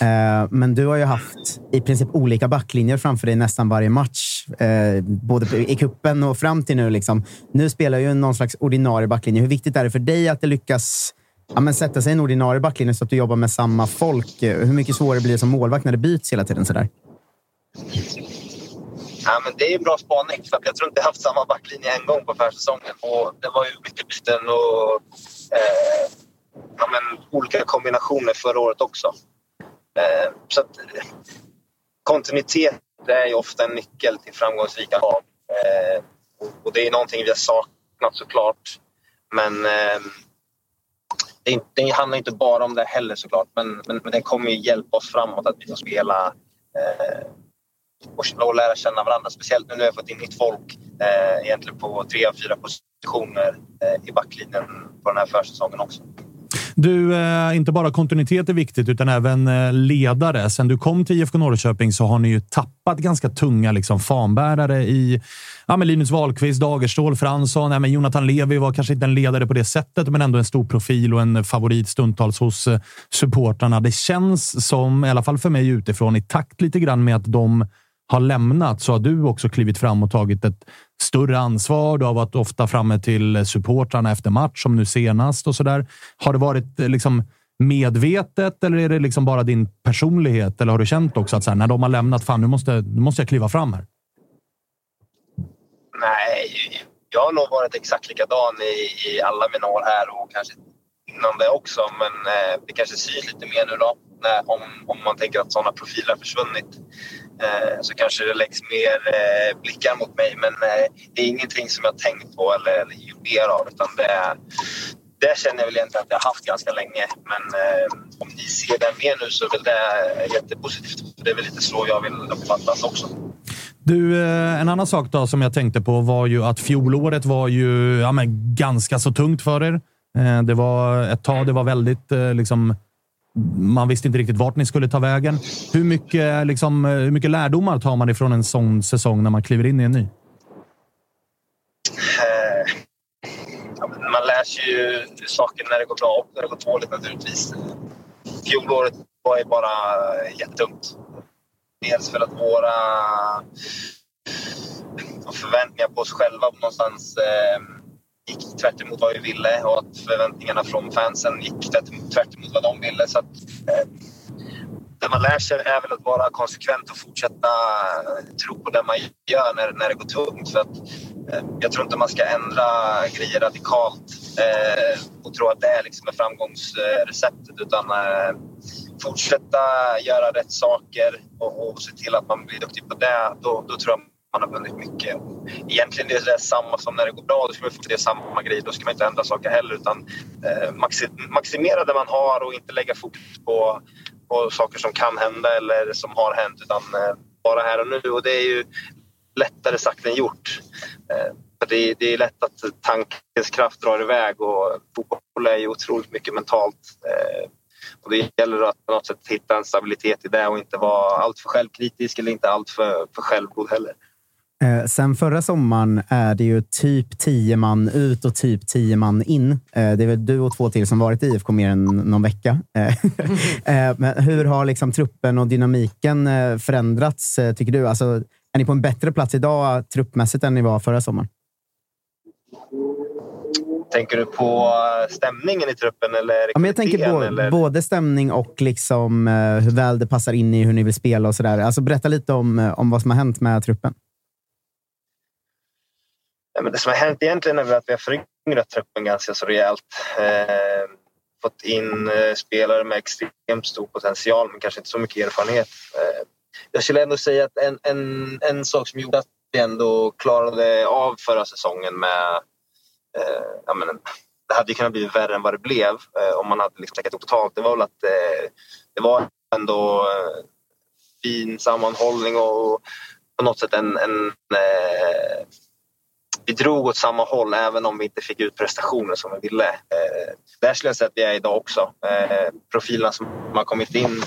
Eh, men du har ju haft i princip olika backlinjer framför dig nästan varje match. Eh, både i kuppen och fram till nu. Liksom. Nu spelar ju någon slags ordinarie backlinje. Hur viktigt är det för dig att det lyckas ja, men sätta sig i en ordinarie backlinje så att du jobbar med samma folk? Hur mycket svårare blir det som målvakt när det byts hela tiden? Sådär? Ja, men det är en bra spaning. För jag tror inte jag haft samma backlinje en gång på försäsongen. Och det var ju mycket byten och eh, ja, men olika kombinationer förra året också. Eh, så att, kontinuitet är ju ofta en nyckel till framgångsrika lag. Eh, och det är någonting vi har saknat såklart. Men eh, det, inte, det handlar inte bara om det heller såklart. Men, men, men det kommer ju hjälpa oss framåt att vi får spela eh, och, och lära känna varandra. Speciellt nu när vi har fått in nytt folk eh, egentligen på tre av fyra positioner eh, i backlinjen på den här försäsongen också. Du, eh, inte bara kontinuitet är viktigt, utan även eh, ledare. Sen du kom till IFK Norrköping så har ni ju tappat ganska tunga liksom, fanbärare i ja, men Linus Wahlqvist, Dagerstål, Fransson. Ja, men Jonathan Levi var kanske inte en ledare på det sättet, men ändå en stor profil och en favorit stundtals hos eh, supportrarna. Det känns som, i alla fall för mig utifrån, i takt lite grann med att de har lämnat så har du också klivit fram och tagit ett större ansvar. Du har varit ofta framme till supportrarna efter match, som nu senast och så där. Har det varit eh, liksom medvetet eller är det liksom bara din personlighet? Eller har du känt också att så här, när de har lämnat, fan nu måste, nu måste jag kliva fram här? Nej, jag har nog varit exakt likadan i, i alla mina år här och kanske innan det också. Men eh, det kanske syns lite mer nu då, när, om, om man tänker att sådana profiler har försvunnit. Eh, så kanske det läggs mer eh, blickar mot mig. Men eh, det är ingenting som jag tänkt på eller, eller gjort mer av. Utan det, det känner jag väl egentligen att jag haft ganska länge. Men om ni ser det mer nu så är väl det jättepositivt. För det är väl lite så jag vill uppfattas också. Du, en annan sak då som jag tänkte på var ju att fjolåret var ju ja, men ganska så tungt för er. Det var ett tag det var väldigt liksom, man visste inte riktigt vart ni skulle ta vägen. Hur mycket, liksom, eh, hur mycket lärdomar tar man ifrån en sån säsong när man kliver in i en ny? Eh, man lär sig ju saker när det går bra och när det går dåligt naturligtvis. Fjolåret var ju bara jättetungt. Dels för att våra eh, förväntningar på oss själva någonstans eh, gick tvärt emot vad vi ville och att förväntningarna från fansen gick tvärt emot vad de ville. Så att, eh, det man lär sig är väl att vara konsekvent och fortsätta eh, tro på det man gör när, när det går tungt. För att, eh, jag tror inte man ska ändra grejer radikalt eh, och tro att det är liksom framgångsreceptet utan eh, fortsätta göra rätt saker och, och se till att man blir duktig på det. Då, då tror jag man har vunnit mycket. Egentligen är det samma som när det går bra. Då ska man få det samma grej. Då ska man inte ändra saker heller utan eh, maximera det man har och inte lägga fokus på, på saker som kan hända eller som har hänt utan eh, bara här och nu. Och det är ju lättare sagt än gjort. Eh, för det, det, är lätt att tankens kraft drar iväg och fotboll är ju otroligt mycket mentalt. Eh, och det gäller att på något sätt hitta en stabilitet i det och inte vara alltför självkritisk eller inte alltför för självgod heller. Eh, sen förra sommaren är det ju typ tio man ut och typ tio man in. Eh, det är väl du och två till som varit i IFK mer än någon vecka. Eh, eh, men hur har liksom truppen och dynamiken eh, förändrats, eh, tycker du? Alltså, är ni på en bättre plats idag truppmässigt än ni var förra sommaren? Tänker du på stämningen i truppen? Eller ja, men jag tänker på eller? både stämning och liksom, hur väl det passar in i hur ni vill spela och sådär. Alltså, berätta lite om, om vad som har hänt med truppen men det som har hänt egentligen är att vi har föryngrat truppen ganska så rejält. Eh, fått in eh, spelare med extremt stor potential men kanske inte så mycket erfarenhet. Eh, jag skulle ändå säga att en, en, en sak som gjorde att vi ändå klarade av förra säsongen med... Eh, jag menar, det hade ju kunnat bli värre än vad det blev eh, om man hade liksom täckt upp totalt. Det var väl att eh, det var ändå eh, fin sammanhållning och på något sätt en, en eh, vi drog åt samma håll även om vi inte fick ut prestationer som vi ville. Eh, där skulle jag säga att vi är idag också. Eh, profilerna som har kommit in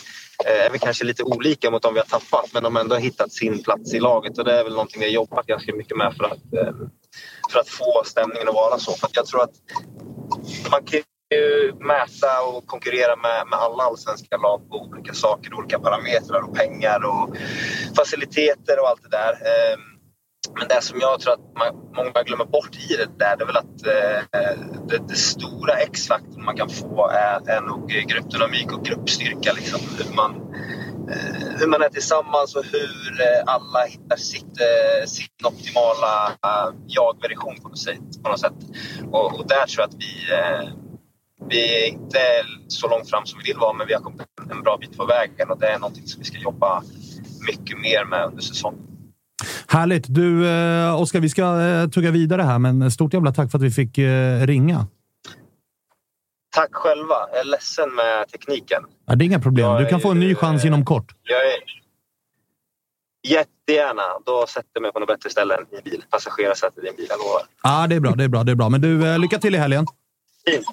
eh, är väl kanske lite olika mot de vi har tappat men de har ändå hittat sin plats i laget och det är väl någonting vi har jobbat ganska mycket med för att, eh, för att få stämningen att vara så. För jag tror att man kan ju mäta och konkurrera med, med alla allsvenska lag på olika saker, olika parametrar och pengar och faciliteter och allt det där. Eh, men det som jag tror att man, många glömmer bort i det där, det är väl att eh, det, det, stora X-faktorn man kan få är, är nog gruppdynamik och gruppstyrka. Liksom. Hur, man, eh, hur man är tillsammans och hur eh, alla hittar sitt, eh, sin optimala eh, jag-version på, på något sätt. Och, och, där tror jag att vi, eh, vi är inte så långt fram som vi vill vara, men vi har kommit en bra bit på vägen och det är någonting som vi ska jobba mycket mer med under säsongen. Härligt! Du, eh, Oskar, vi ska eh, tugga vidare här, men stort jävla tack för att vi fick eh, ringa. Tack själva. Jag är ledsen med tekniken. Ja, det är inga problem. Jag Du kan få en ny chans inom kort. Jag är... Jättegärna. Då sätter jag mig på något bättre ställe än i bil. Passagerarsätet i en bil, jag lovar. Ja, det är bra. Det är bra. Det är bra. Men du, eh, lycka till i helgen. Fint.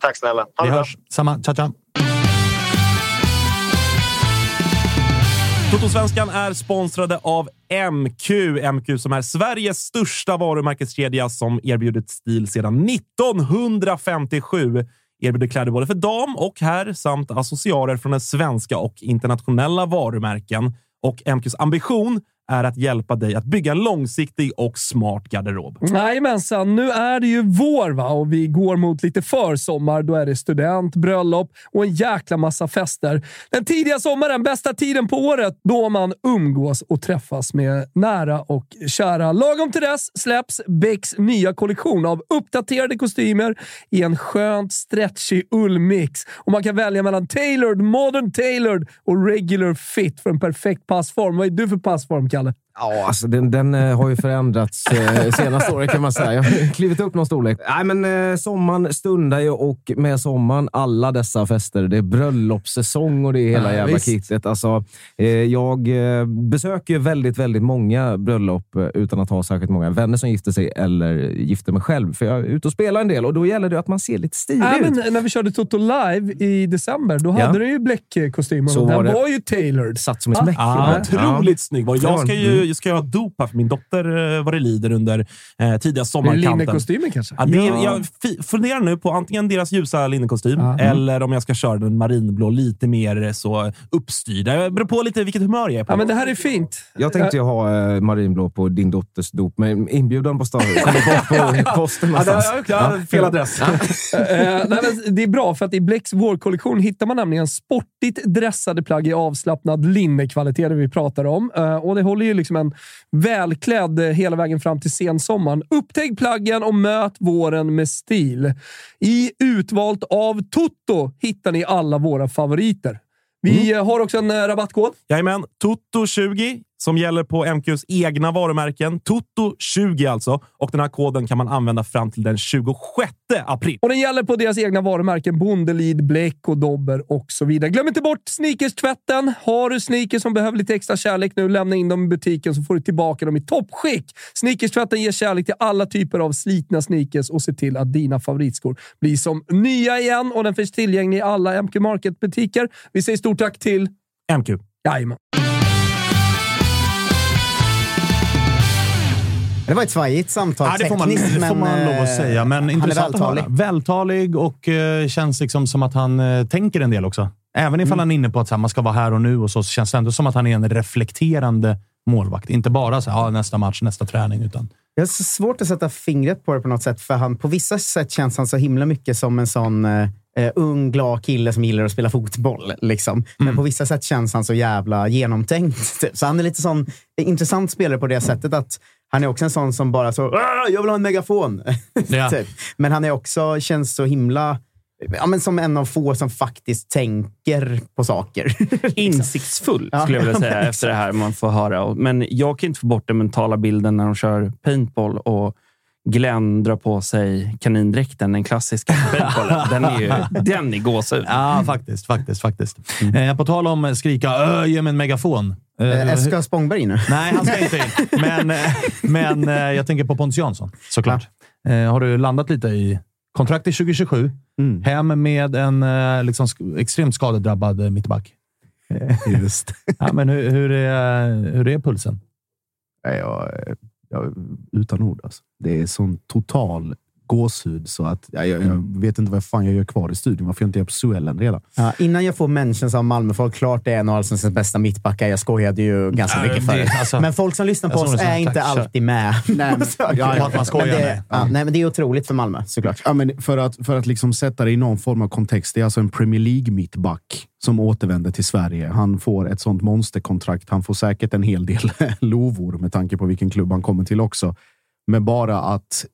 Tack snälla. Ha Vi hörs. Samma. Ciao, ciao. Totosvenskan är sponsrade av MQ. MQ som är Sveriges största varumärkeskedja som erbjudit stil sedan 1957. Erbjuder kläder både för dam och herr samt accessoarer från den svenska och internationella varumärken. Och MQs ambition är att hjälpa dig att bygga en långsiktig och smart garderob. Jajamensan, nu är det ju vår va? och vi går mot lite försommar. Då är det student, bröllop och en jäkla massa fester. Den tidiga sommaren, bästa tiden på året då man umgås och träffas med nära och kära. Lagom till dess släpps Becks nya kollektion av uppdaterade kostymer i en skönt stretchig ullmix. Och man kan välja mellan tailored, modern tailored och regular fit för en perfekt passform. Vad är du för passform, Kalle? Ja, alltså den, den eh, har ju förändrats eh, senaste året kan man säga. Jag har klivit upp någon storlek. Nej, men eh, sommaren stundar ju och med sommaren alla dessa fester. Det är bröllopssäsong och det är hela Ja, jävla visst. kittet. Alltså, eh, jag besöker ju väldigt, väldigt många bröllop utan att ha särskilt många vänner som gifter sig eller gifter mig själv. För jag är ute och spelar en del och då gäller det att man ser lite stilig Nej, ut. men när vi körde Toto live i december, då Ja. hade du ju var den det. var ju tailored. Satt som ett smäck. Ah, Ja. otroligt snygg var det. Jag ska Mm. Ju ska jag ha dop här för min dotter eh, vad det lider under eh, tidiga sommarkanten. Linnekostymen kanske? Ja, det Ja. Jag funderar nu på antingen deras ljusa linnekostym Ja. eller om jag ska köra den marinblå lite mer så uppstyrda. Det beror på lite vilket humör jag är på. Ja, men det här är fint. Jag tänkte ju ha eh, marinblå på din dotters dop, men inbjudan på stan kom bort på posten Ja, det- fel adress. Eh, nej, men det är bra, för att i Blecks vårkollektion hittar man nämligen sportigt dressade plagg i avslappnad linnekvalitet, det vi pratar om. Eh, och det håller ju liksom en välklädd eh, hela vägen fram till sensommaren. Upptäck plaggen och möt våren med stil. I Utvalt av Toto hittar ni alla våra favoriter. Vi eh, har också en eh, rabattkod. Jajamän, Toto20 som gäller på MQs egna varumärken. Toto20 alltså. Och den här koden kan man använda fram till den 26 april. Och den gäller på deras egna varumärken Bondelid, Bleck och Dobber och så vidare. Glöm inte bort sneakers-tvätten. Har du sneakers som behöver lite extra kärlek nu, lämna in dem i butiken så får du tillbaka dem i toppskick. Sneakers-tvätten ger kärlek till alla typer av slitna sneakers och ser till att dina favoritskor blir som nya igen. Och den finns tillgänglig i alla MQ Market-butiker. Vi säger stort tack till MQ. Jajamän. Det var ett svajigt samtal. Ja, det får man, tekniskt, det får men, man lov att eh, säga. Men han är intressant höra. vältalig. Vältalig och eh, känns liksom som att han eh, tänker en del också. Även ifall Mm. han är inne på att här, man ska vara här och nu och så, så känns det ändå som att han är en reflekterande målvakt. Inte bara så här, ja, nästa match, nästa träning. Utan, har så svårt att sätta fingret på det på något sätt, för han, på vissa sätt känns han så himla mycket som en sån eh, ung, glad kille som gillar att spela fotboll. Liksom. Men på vissa sätt känns han så jävla genomtänkt. Typ. Så han är lite sån intressant spelare på det sättet att han är också en sån som bara så "Ah, “jag vill ha en megafon”. Ja. typ. Men han är också, känns så himla Ja, men som en av få som faktiskt tänker på saker. Insiktsfull, Ja. skulle jag vilja säga, efter det här man får höra. Men jag kan inte få bort den mentala bilden när de kör paintball och Glenn drar på sig kanindräkten, den klassiska. Den är ju den är gåshud. ja, faktiskt. faktiskt, faktiskt. Eh, på tal om skrika “Öh, ge mig en megafon”. Eh, Eh, Ska Spångberg nu? Nej, han ska inte in. Men, eh, men eh, jag tänker på Pontus Jansson, såklart. Eh, har du landat lite i kontrakt till 2027? Mm. Hem med en eh, liksom, extremt skadedrabbad eh, mittback. Just. Ja, men hur, hur, är, hur är pulsen? Jag, utan ord alltså. Det är sån total gåshud så att ja, jag, jag vet inte vad fan jag gör kvar i studion. Varför jag inte är på Suellen redan. Ja, innan jag får mentions av Malmöfolk, klart det är en av allsvenskans bästa mittbackar. Jag skojade ju ganska mycket det- förut. alltså- men folk som lyssnar på oss är inte Tack, alltid med. nej, men, Ja, att man skojar men det, ja, nej, men det är otroligt för Malmö, såklart. Ja, men för att, för att liksom sätta det i någon form av kontext. Det är alltså en Premier League-mittback som återvänder till Sverige. Han får ett sånt monsterkontrakt. Han får säkert en hel del lovor med tanke på vilken klubb han kommer till också. Men bara att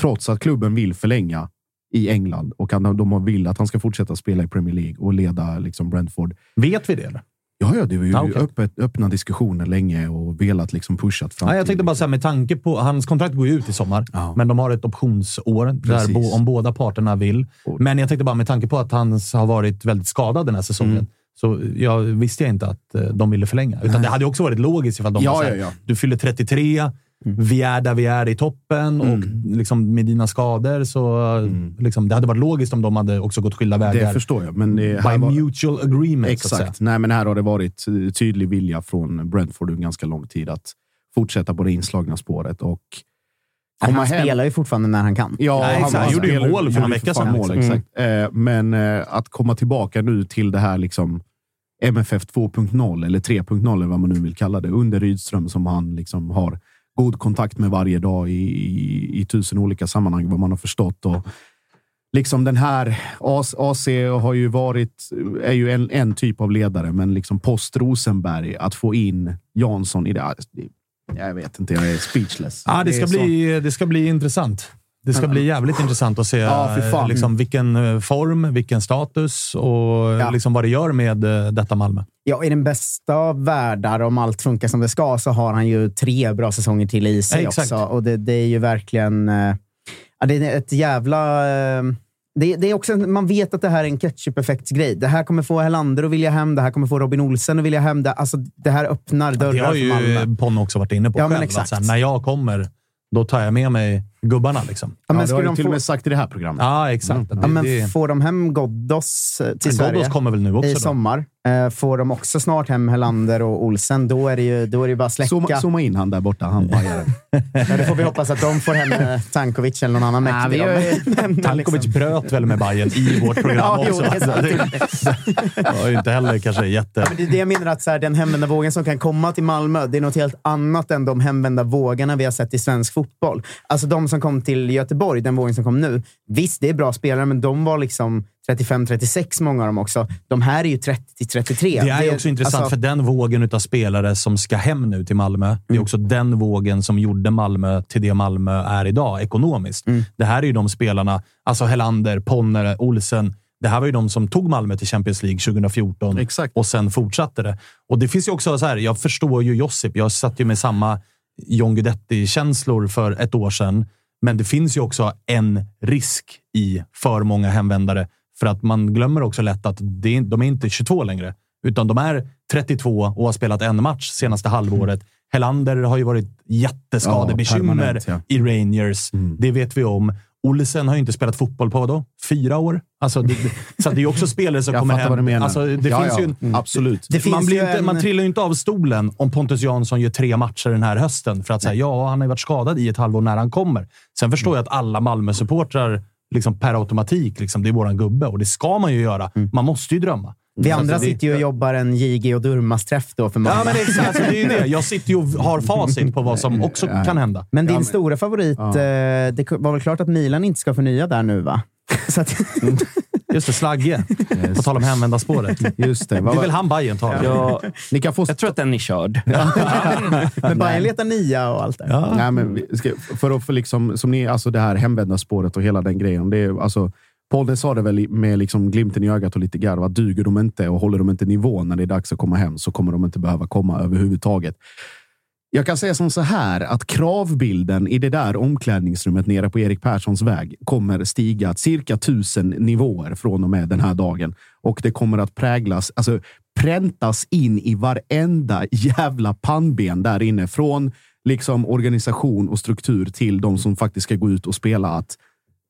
trots att klubben vill förlänga i England och han, de vill att han ska fortsätta spela i Premier League och leda liksom Brentford. Vet vi det? Eller? Ja, ja, det var ju Ah, okej. öppet, öppna diskussioner länge och velat liksom pushat fram Ja, jag tänkte bara säga med tanke på... Hans kontrakt går ju ut i sommar, Ja. men de har ett optionsår där bo, om båda parterna vill. Men jag tänkte bara med tanke på att han har varit väldigt skadad den här säsongen, Mm. så jag visste jag inte att eh, de ville förlänga. Utan det hade också varit logiskt ifall de Ja, var så här, ja, ja. du fyller 33, vi är där vi är i toppen och liksom med dina skador så liksom, det hade varit logiskt om de hade också gått skilda vägar. Det förstår jag, men det här By var- mutual agreement. Exakt. Nej, men här har det varit eh, tydlig vilja från Brentford under ganska lång tid att fortsätta på det inslagna spåret och Han hem. spelar ju fortfarande när han kan. Ja, Nej, exakt. Han gjorde ju mål för ju vecka sedan, Mål, liksom. exakt. Eh, Men eh, att komma tillbaka nu till det här liksom MFF 2.0 eller 3.0 eller vad man nu vill kalla det under Rydström som han liksom har god kontakt med varje dag i, i, i tusen olika sammanhang vad man har förstått. Och liksom den här AC, har ju varit, är ju en, en typ av ledare, men liksom post Rosenberg att få in Jansson i det. det- Jag vet inte, jag är speechless. Ja, det, ska så- bli, det ska bli intressant. Det ska bli jävligt intressant att se Ja, eh, liksom, vilken eh, form, vilken status och Ja. liksom, vad det gör med eh, detta Malmö. Ja, i den bästa av världar, om allt funkar som det ska, så har han ju tre bra säsonger till i sig Ja, också. Och det, det är ju verkligen... eh, Ja, det är ett jävla... eh, Det, det är också, man vet att det här är en ketchup-effektsgrej. Det här kommer få Helander att vilja hem, det här kommer få Robin Olsen att vilja hem. Det, alltså, det här öppnar Det dörrar har för Malmö. ju Ponne också varit inne på Ja, själv. Att, här, när jag kommer, då tar jag med mig gubbarna. Liksom. Ja, men Ja, det har de till och få- med sagt i det här programmet. Ja, exakt. Ja, Det- men det- får de hem Ghoddos eh, till Sverige Ghoddos kommer väl nu också i då? sommar, eh, får de också snart hem Helander och Olsen, då är det ju, då är det ju bara släcka. Zooma, zooma in han där borta, han bajaren. Ja, det får vi hoppas att de får hem eh, Tankovic eller någon annan Ja, mäktig. då. gör- Men- men Tankovic liksom- bröt väl med Bayern i vårt program Ja, jo, också. Så det var ju inte heller kanske jätte... Men det är det jag menar, att så här, den hemvända vågen som kan komma till Malmö, det är något helt annat än de hemvända vågarna vi har sett i svensk fotboll. Alltså de som kom till Göteborg, den vågen som kom nu. Visst, det är bra spelare, men de var liksom 35-36, många av dem också. De här är ju 30-33. Det är ju också intressant, alltså- för den vågen av spelare som ska hem nu till Malmö, det Mm. är också den vågen som gjorde Malmö till det Malmö är idag ekonomiskt. Mm. Det här är ju de spelarna, alltså Helander, Ponne, Olsen. Det här var ju de som tog Malmö till Champions League 2014 Exakt. och sen fortsatte det. Och det finns ju också så här, jag förstår ju Josip. Jag satt ju med samma John Guidetti-känslor för ett år sedan. Men det finns ju också en risk i för många hemvändare. För att man glömmer också lätt att det de är inte 22 längre, utan de är 32 och har spelat en match senaste halvåret. Helander har ju varit jätteskadebekymmer Ja, ja. i Rangers. Det vet vi om. Olsen har ju inte spelat fotboll på vadå? Fyra år? Alltså, det, det, så det är ju också spelare som Jag kommer fattar hem. vad du menar. Alltså, det Ja, finns ja. ju en, Absolut. Det man, blir ju inte, en- man trillar ju inte av stolen om Pontus Jansson gör tre matcher den här hösten. För att säga ja, han har ju varit skadad i ett halvår när han kommer. Sen förstår jag att alla Malmö-supportrar liksom per automatik, liksom, det är våran gubbe. Och det ska man ju göra. Man måste ju drömma. Vi andra Alltså, det- sitter ju och jobbar en JG och Durmas-träff då för Malmö. Ja, men exakt. Alltså, det är ju det. Jag sitter ju och har facit på vad som också kan hända. Men din Ja, men- stora favorit, Ja. eh, det var väl klart att Milan inte ska förnya där nu, va? Så att, Just det, Slagge. På tal om hemvända spåret. Just det. Det Vad är var- väl han Bajen tar? Jag, Ni kan få... jag tror att den är körd. men Bayern letar nia och allt det. Ja. Nej, men ska, för att få liksom, som ni, alltså det här hemvända spåret och hela den grejen. Det är, alltså, Polde sa det väl med liksom glimten i ögat och lite garv, att duger de inte och håller de inte nivån när det är dags att komma hem så kommer de inte behöva komma överhuvudtaget. Jag kan säga som så här att kravbilden i det där omklädningsrummet nere på Erik Perssons väg kommer stiga cirka tusen nivåer från och med den här dagen. Och det kommer att präglas, alltså präntas in i varenda jävla pannben där inne. Från liksom organisation och struktur till de som faktiskt ska gå ut och spela att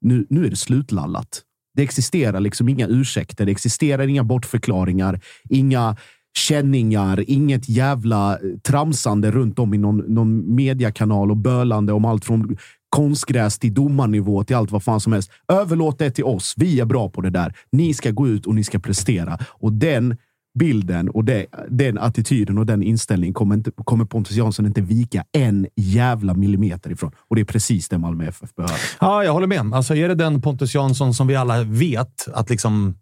nu, nu är det slutlallat. Det existerar liksom inga ursäkter, det existerar inga bortförklaringar, inga känningar, inget jävla eh, tramsande runt om i någon, någon mediekanal och bölande om allt från konstgräs till domarnivå till allt vad fan som helst. Överlåt det till oss. Vi är bra på det där. Ni ska gå ut och ni ska prestera. Och den bilden och det, den attityden och den inställningen kommer, inte, kommer Pontus Jansson inte vika en jävla millimeter ifrån. Och det är precis det Malmö FF behöver. Ja, jag håller med. Alltså, är det den Pontus Jansson som vi alla vet att liksom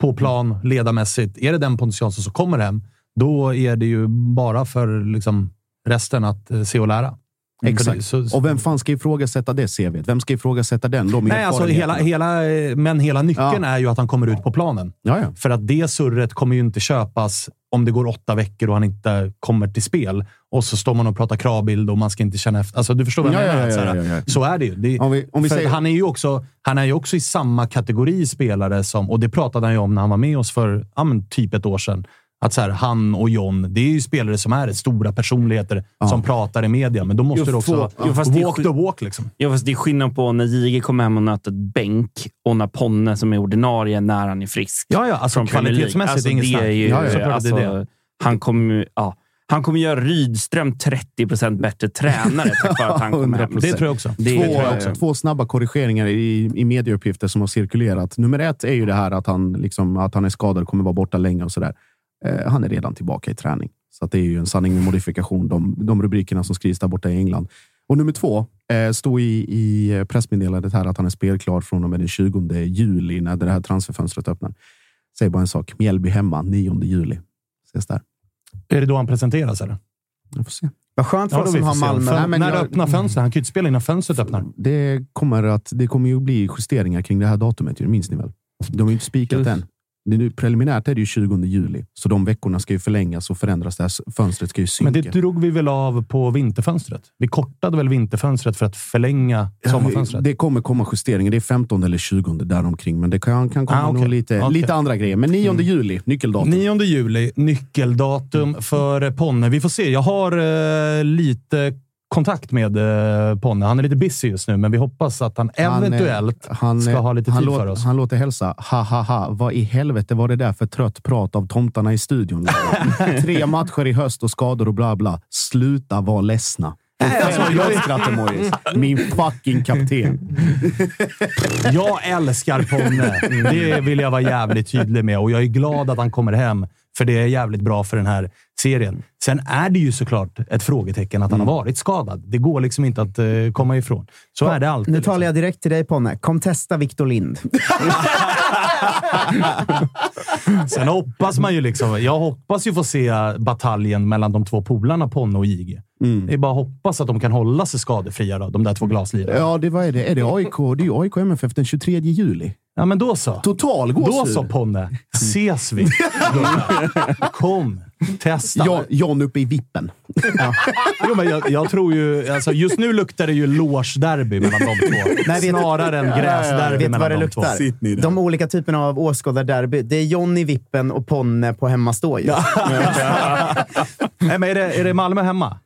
på plan, ledarmässigt, är det den Pontus Jansson som kommer hem, då är det ju bara för liksom resten att eh, se och lära. Exakt. Så- Och vem fan ska ifrågasätta det CVt? Vem ska ifrågasätta den? De Nej, alltså hela, hela, eh, men hela nyckeln Ja. är ju att han kommer ut på planen. Ja, ja. För att det surret kommer ju inte köpas om det går åtta veckor och han inte kommer till spel. Och så står man och pratar kravbild och man ska inte känna efter. Alltså, du förstår vad jag Ja, menar? så, är det ju. Det, Om vi- om vi säger- han, är ju också, han är ju också i samma kategori spelare som, och det pratade han ju om när han var med oss för ja, typ ett år sedan. Att så här, han och John, det är ju spelare som är stora personligheter som pratar i media, men då måste Jo, du också två- jo, är walk the walk. Liksom. Ja, fast det är skillnad på när Jige kommer hem och nöter ett bänk och när Ponne som är ordinarie när han är frisk. Ja, ja, alltså kvalitetsmässigt, alltså, inget det snack. är Ja, ja, alltså, det är. Han kommer ja, han kommer göra Rydström 30 bättre tränare tack vare att han kommer hem. 100%. Det tror jag också. Det två, tror jag också. två snabba korrigeringar i, i medieuppgifter som har cirkulerat. Nummer ett är ju det här att han, liksom, att han är skadad och kommer vara borta länge och sådär. Eh, han är redan tillbaka i träning. Så att det är ju en sanning med modifikation, de, de rubrikerna som skrivs där borta i England. Och nummer två, eh, står i, i pressmeddelandet här att han är spelklar från och med den 20 juli när det här transferfönstret öppnar. Säg bara en sak. Mjällby hemma 9 juli. Ses där. Är det då han presenteras? Eller? Jag får se. Vad skönt för Ja, dem att ha. Malmö. För, Nej, men när jag- öppnar fönstret? Han kan ju inte spela innan fönstret öppnar. Det kommer, att, det kommer ju bli justeringar kring det här datumet, ju, minns ni väl? De har ju inte spikat än. Nu, preliminärt är det ju 20 juli, så de veckorna ska ju förlängas och förändras. Det här fönstret ska ju synka. Men det drog vi väl av på vinterfönstret? Vi kortade väl vinterfönstret för att förlänga sommarfönstret? Det kommer komma justeringar. Det är 15 eller 20 däromkring, men det kan, kan komma Ah, nog lite, Okej. lite andra grejer. Men 9 Mm. juli, nyckeldatum. 9 juli, nyckeldatum för Ponne. Vi får se. Jag har eh, lite kontakt med eh, Ponne. Han är lite busy just nu, men vi hoppas att han, Han, eventuellt han, ska ha lite han tid låt- för oss. Han låter hälsa. Ha, ha, ha. Vad i helvete var det där för trött prat av tomtarna i studion? Tre matcher i höst och skador och bla bla. Sluta vara ledsna. alltså, Skrattemojis. Min fucking kapten. Jag älskar Ponne. Det vill jag vara jävligt tydlig med och jag är glad att han kommer hem, för det är jävligt bra för den här serien. Sen är det ju såklart ett frågetecken att han Mm. har varit skadad. Det går liksom inte att eh, komma ifrån. Så är det alltid. Nu liksom. talar jag direkt till dig Ponne. Kom testa Victor Lind. Sen hoppas man ju liksom... Jag hoppas ju få se bataljen mellan de två polarna Ponne och IG. Mm. Det är bara att hoppas att de kan hålla sig skadefria, då, de där två glaslirarna. Ja, det, vad är det? Är det AIK? Det är ju AIK MFF den 23 juli. Ja, men då så. Total Då gåshud. så Ponne. Ses vi. Kom, testa. Ja, John uppe i vippen. Jo, men jag, jag tror ju... Alltså, just nu luktar det ju loge-derby mellan de två. Nej, vet- Snarare än gräsderby Vet mellan vad det de två. luktar? Där. De olika typerna av åskådarderby. Det är John i vippen och Ponne på hemmastå. ju. Nej, men är, det, är det Malmö hemma?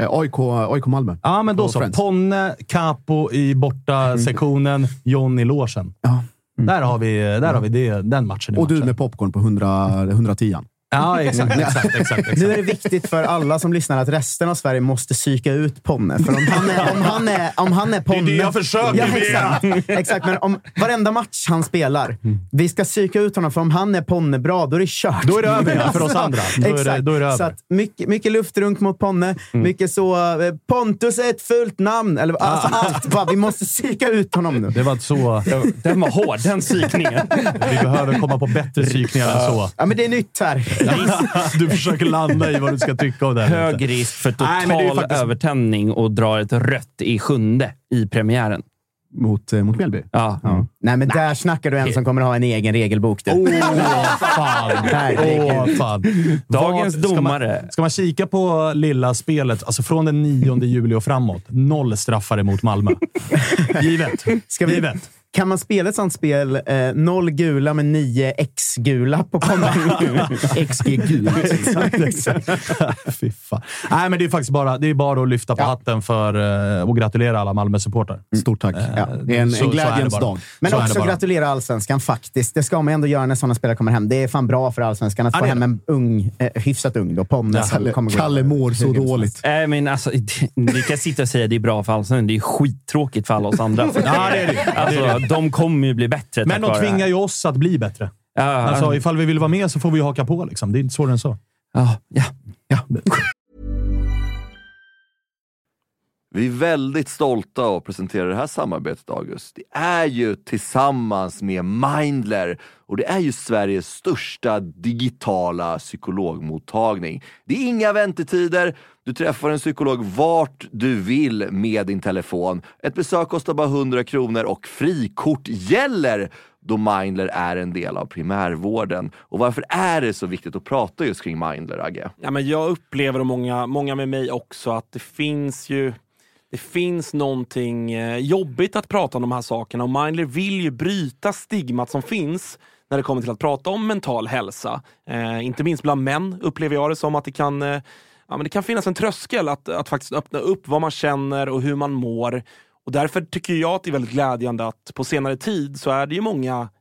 Eh, AIK, AIK Malmö. Ja, men då så. Friends. Ponne, Capo i borta sektionen, John i logen. Ja. Där har vi, där har vi det, den matchen. Och du matchen. med popcorn på 100, 110 Ja, exakt. exakt, exakt, exakt. Nu är det viktigt för alla som lyssnar att resten av Sverige måste psyka ut Ponne. För om han är, om han är, om han är Ponne... Det är det jag försöker ja, exakt, exakt, men om varenda match han spelar, vi ska psyka ut honom. För om han är Ponne bra, då är det kört. Då är det över, ja, för oss andra. Då är det- exakt. då är det över. Så att mycket, mycket luftrunk mot Ponne. Mycket så... eh, Pontus är ett fult namn. Eller, alltså, allt. Bara, vi måste psyka ut honom nu. Det var så... Den var hård, den psykningen. Vi behöver komma på bättre psykningar än så. Ja, men det är nytt här. Du försöker landa i vad du ska tycka om det. här. Hög risk för total Nej, faktiskt- övertändning och drar ett rött i sjunde i premiären. mot, eh, mot Mjällby. Ja. Nej, men där snackar du en som kommer ha en egen regelbok. Åh, fan! Herregud. Åh, fan. Dagens Vad- ska man- domare. Ska man kika på lilla spelet, alltså från den 9 juli och framåt, noll straffar emot Malmö. Givet. Ska vi- Givet. Kan man spela ett sånt spel, eh, noll gula med nio X-gula på Ponne? XG gult. Exakt, exakt. Fy fan. Nej, men det är faktiskt bara, det är bara att lyfta på hatten för, eh, och gratulera alla Malmö-supportrar. Stort tack. Ja, det är en, så- en glädjens dag. Men Så också gratulera allsvenskan faktiskt. Det ska man ändå göra när sådana spelare kommer hem. Det är fan bra för allsvenskan att Ja, få hem en ung, eh, hyfsat ung då, Ponne. som Kalle, Kalle mår så dåligt. Nej, men alltså, det- vi kan sitta och säga att det är bra för Allsvenskan. Det är skittråkigt för alla oss andra. Ja, det är det. Alltså, Det är det. De kommer ju bli bättre Men de tvingar ju oss att bli bättre. Ja, Alltså, ifall vi vill vara med så får vi haka på. Liksom. Det är inte svårare än så. ja, ja. Vi är väldigt stolta att presentera det här samarbetet, August. Det är ju tillsammans med Mindler och det är ju Sveriges största digitala psykologmottagning. Det är inga väntetider, du träffar en psykolog vart du vill med din telefon. Ett besök kostar bara 100 kronor och frikort gäller då Mindler är en del av primärvården. Och varför är det så viktigt att prata just kring Mindler, Agge? Ja, men jag upplever, och många, många med mig också, att det finns ju det finns någonting eh, jobbigt att prata om de här sakerna och Mindler vill ju bryta stigmat som finns när det kommer till att prata om mental hälsa. Eh, inte minst bland män upplever jag det som att det kan, eh, ja, men det kan finnas en tröskel att, att faktiskt öppna upp vad man känner och hur man mår. Och därför tycker jag att det är väldigt glädjande att på senare tid så är det ju många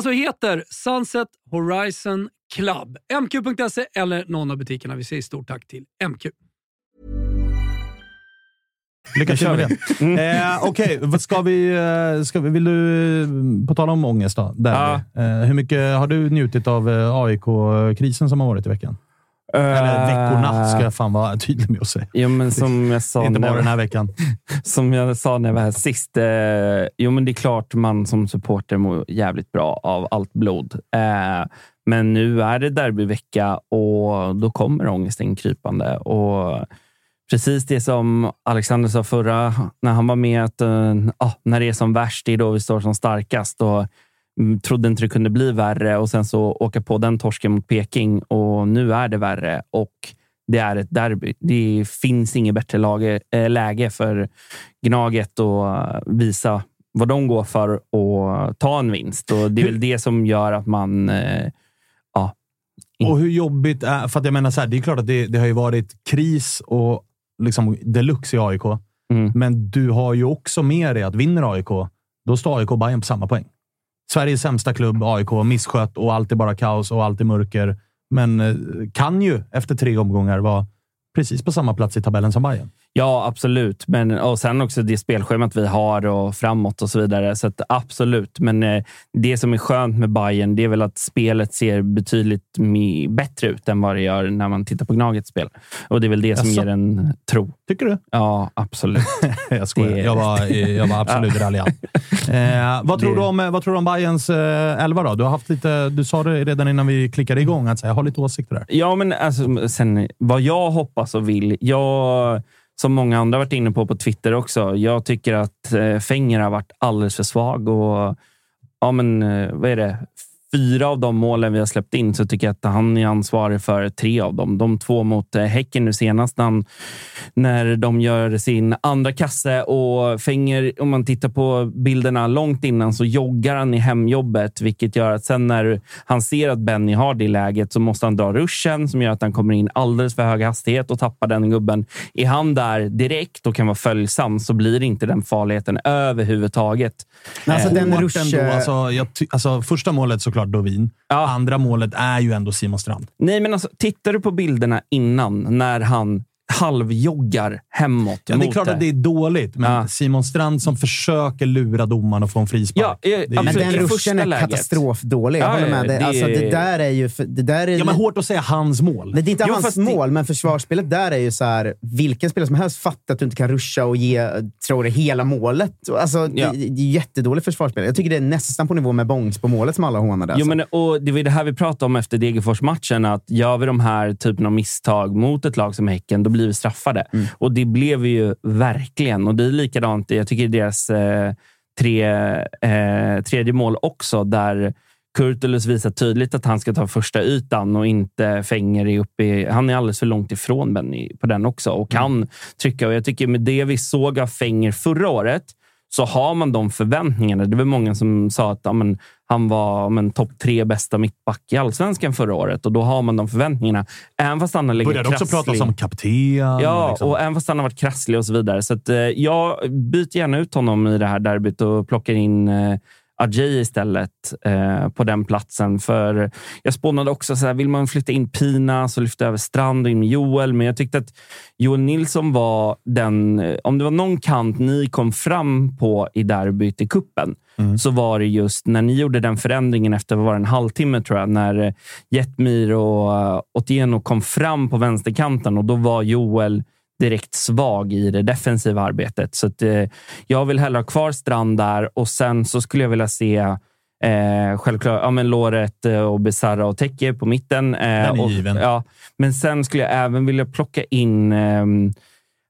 alltså heter Sunset Horizon Club. MQ.se eller någon av butikerna. Vi säger stort tack till MQ. Lycka till med det. Eh, Okej, vad ska vi, eh, ska vi... Vill du... eh, På tal om ångest då. Där, eh, hur mycket har du njutit av eh, AIK-krisen som har varit i veckan? Eller veckorna, ska jag fan vara tydlig med att säga. Jo, men som jag sa Inte bara den här veckan. Som jag sa när jag var här sist. Eh, jo, men det är klart man som supporter mår jävligt bra av allt blod. Eh, men nu är det derbyvecka och då kommer ångesten krypande. Och precis det som Alexander sa förra, när han var med, att eh, ah, när det är som värst, det är då vi står som starkast. Och, trodde inte det kunde bli värre och sen så åka på den torsken mot Peking och nu är det värre. Och det är ett derby. Det finns inget bättre lage, äh, läge för Gnaget att visa vad de går för och ta en vinst. Och Det är väl det som gör att man... Eh, ja, Och hur jobbigt är... För att jag menar så här, det är klart att det, det har ju varit kris och liksom deluxe i AIK. Mm. Men du har ju också med dig att vinner AIK, då står AIK och Bayern på samma poäng. Sveriges sämsta klubb, AIK, misskött och allt är bara kaos och allt är mörker. Men eh, kan ju efter tre omgångar vara precis på samma plats i tabellen som Bayern. Ja, absolut. Men, och sen också det spelschemat vi har och framåt och så vidare. Så att, absolut. Men eh, det som är skönt med Bayern, det är väl att spelet ser betydligt bättre ut än vad det gör när man tittar på Gnagets spel. Och det är väl det som Jaså? ger en tro. Tycker du? Ja, absolut. jag skojar. Det- Jag, var, jag var absolut raljant. Eh, vad, tror Det- du om, vad tror du om Bayerns eh, elva då? Du, har haft lite, du sa det redan innan vi klickade igång att här, jag har lite åsikter där. Ja, men alltså, sen, vad jag hoppas och vill. Jag, som många andra varit inne på på Twitter också. Jag tycker att eh, Fenger har varit alldeles för svag. Och, ja, men, eh, vad är det? Fyra av de målen vi har släppt in så tycker jag att han är ansvarig för tre av dem. De två mot eh, Häcken nu senast när, när de gör sin andra kasse och Fenger, om man tittar på bilderna långt innan så joggar han i hemjobbet, vilket gör att sen när han ser att Benny har det läget så måste han dra ruschen som gör att han kommer in alldeles för hög hastighet och tappar den gubben. Är han där direkt och kan vara följsam så blir inte den farligheten överhuvudtaget. Men alltså, Eh, den Hårt rush- ändå, alltså, jag alltså, första målet såklart Dovin. Andra målet är ju ändå Simon Strand. Nej, men alltså, tittar du på bilderna innan när han halvjoggar hemåt Ja, det är klart att det är dåligt, men Simon Strand som försöker lura domaren och få en frispark. Ja, Det är- Men den ruschen är katastrofdålig. Jag Ja, håller ja, med. Det, det- alltså, det där är ju... Det där är Ja, men hårt att säga hans mål. Nej, det är inte Jo, hans fast det- mål, men försvarsspelet där är ju så här. Vilken spelare som helst fattar att du inte kan ruscha och ge tror det, hela målet. Alltså, Ja. det, det är jättedåligt försvarsspel. Jag tycker det är nästan på nivå med Bångs på målet som alla hånade. Jo, Alltså. men, och det var det här vi pratade om efter Degerfors-matchen. Att gör vi de här typen av misstag mot ett lag som Häcken, då blir vi straffade. Mm. Och det blev vi ju verkligen. Och det är likadant, jag tycker deras eh, tre, eh, tredje mål också, där Kurtulus visar tydligt att han ska ta första ytan och inte Fenger är uppe i... Han är alldeles för långt ifrån Benny på den också och kan trycka. Och jag tycker med det vi såg av Fenger förra året så har man de förväntningarna. Det var många som sa att ja, men, han var men, topp tre bästa mittback i allsvenskan förra året och då har man de förväntningarna. Även fast han har Började också krasslig. prata som kapten. Ja, liksom. och även fast han har varit krasslig och så vidare. Så att, eh, jag byter gärna ut honom i det här derbyt och plockar in eh, Ajay istället eh, på den platsen. För Jag spånade också, så här, vill man flytta in Pina så lyfta över Strand och in Joel. Men jag tyckte att Joel Nilsson var den... eh, Om det var någon kant ni kom fram på i derbyt i kuppen så var det just när ni gjorde den förändringen efter var en halvtimme, tror jag, när eh, Jetmir och uh, Otieno kom fram på vänsterkanten och då var Joel direkt svag i det defensiva arbetet. Så att, eh, jag vill hellre ha kvar Strand där och sen så skulle jag vilja se eh, självklart ja, men Loret eh, och Besara och Teke på mitten. Eh, och. Ja, men sen skulle jag även vilja plocka in ehm,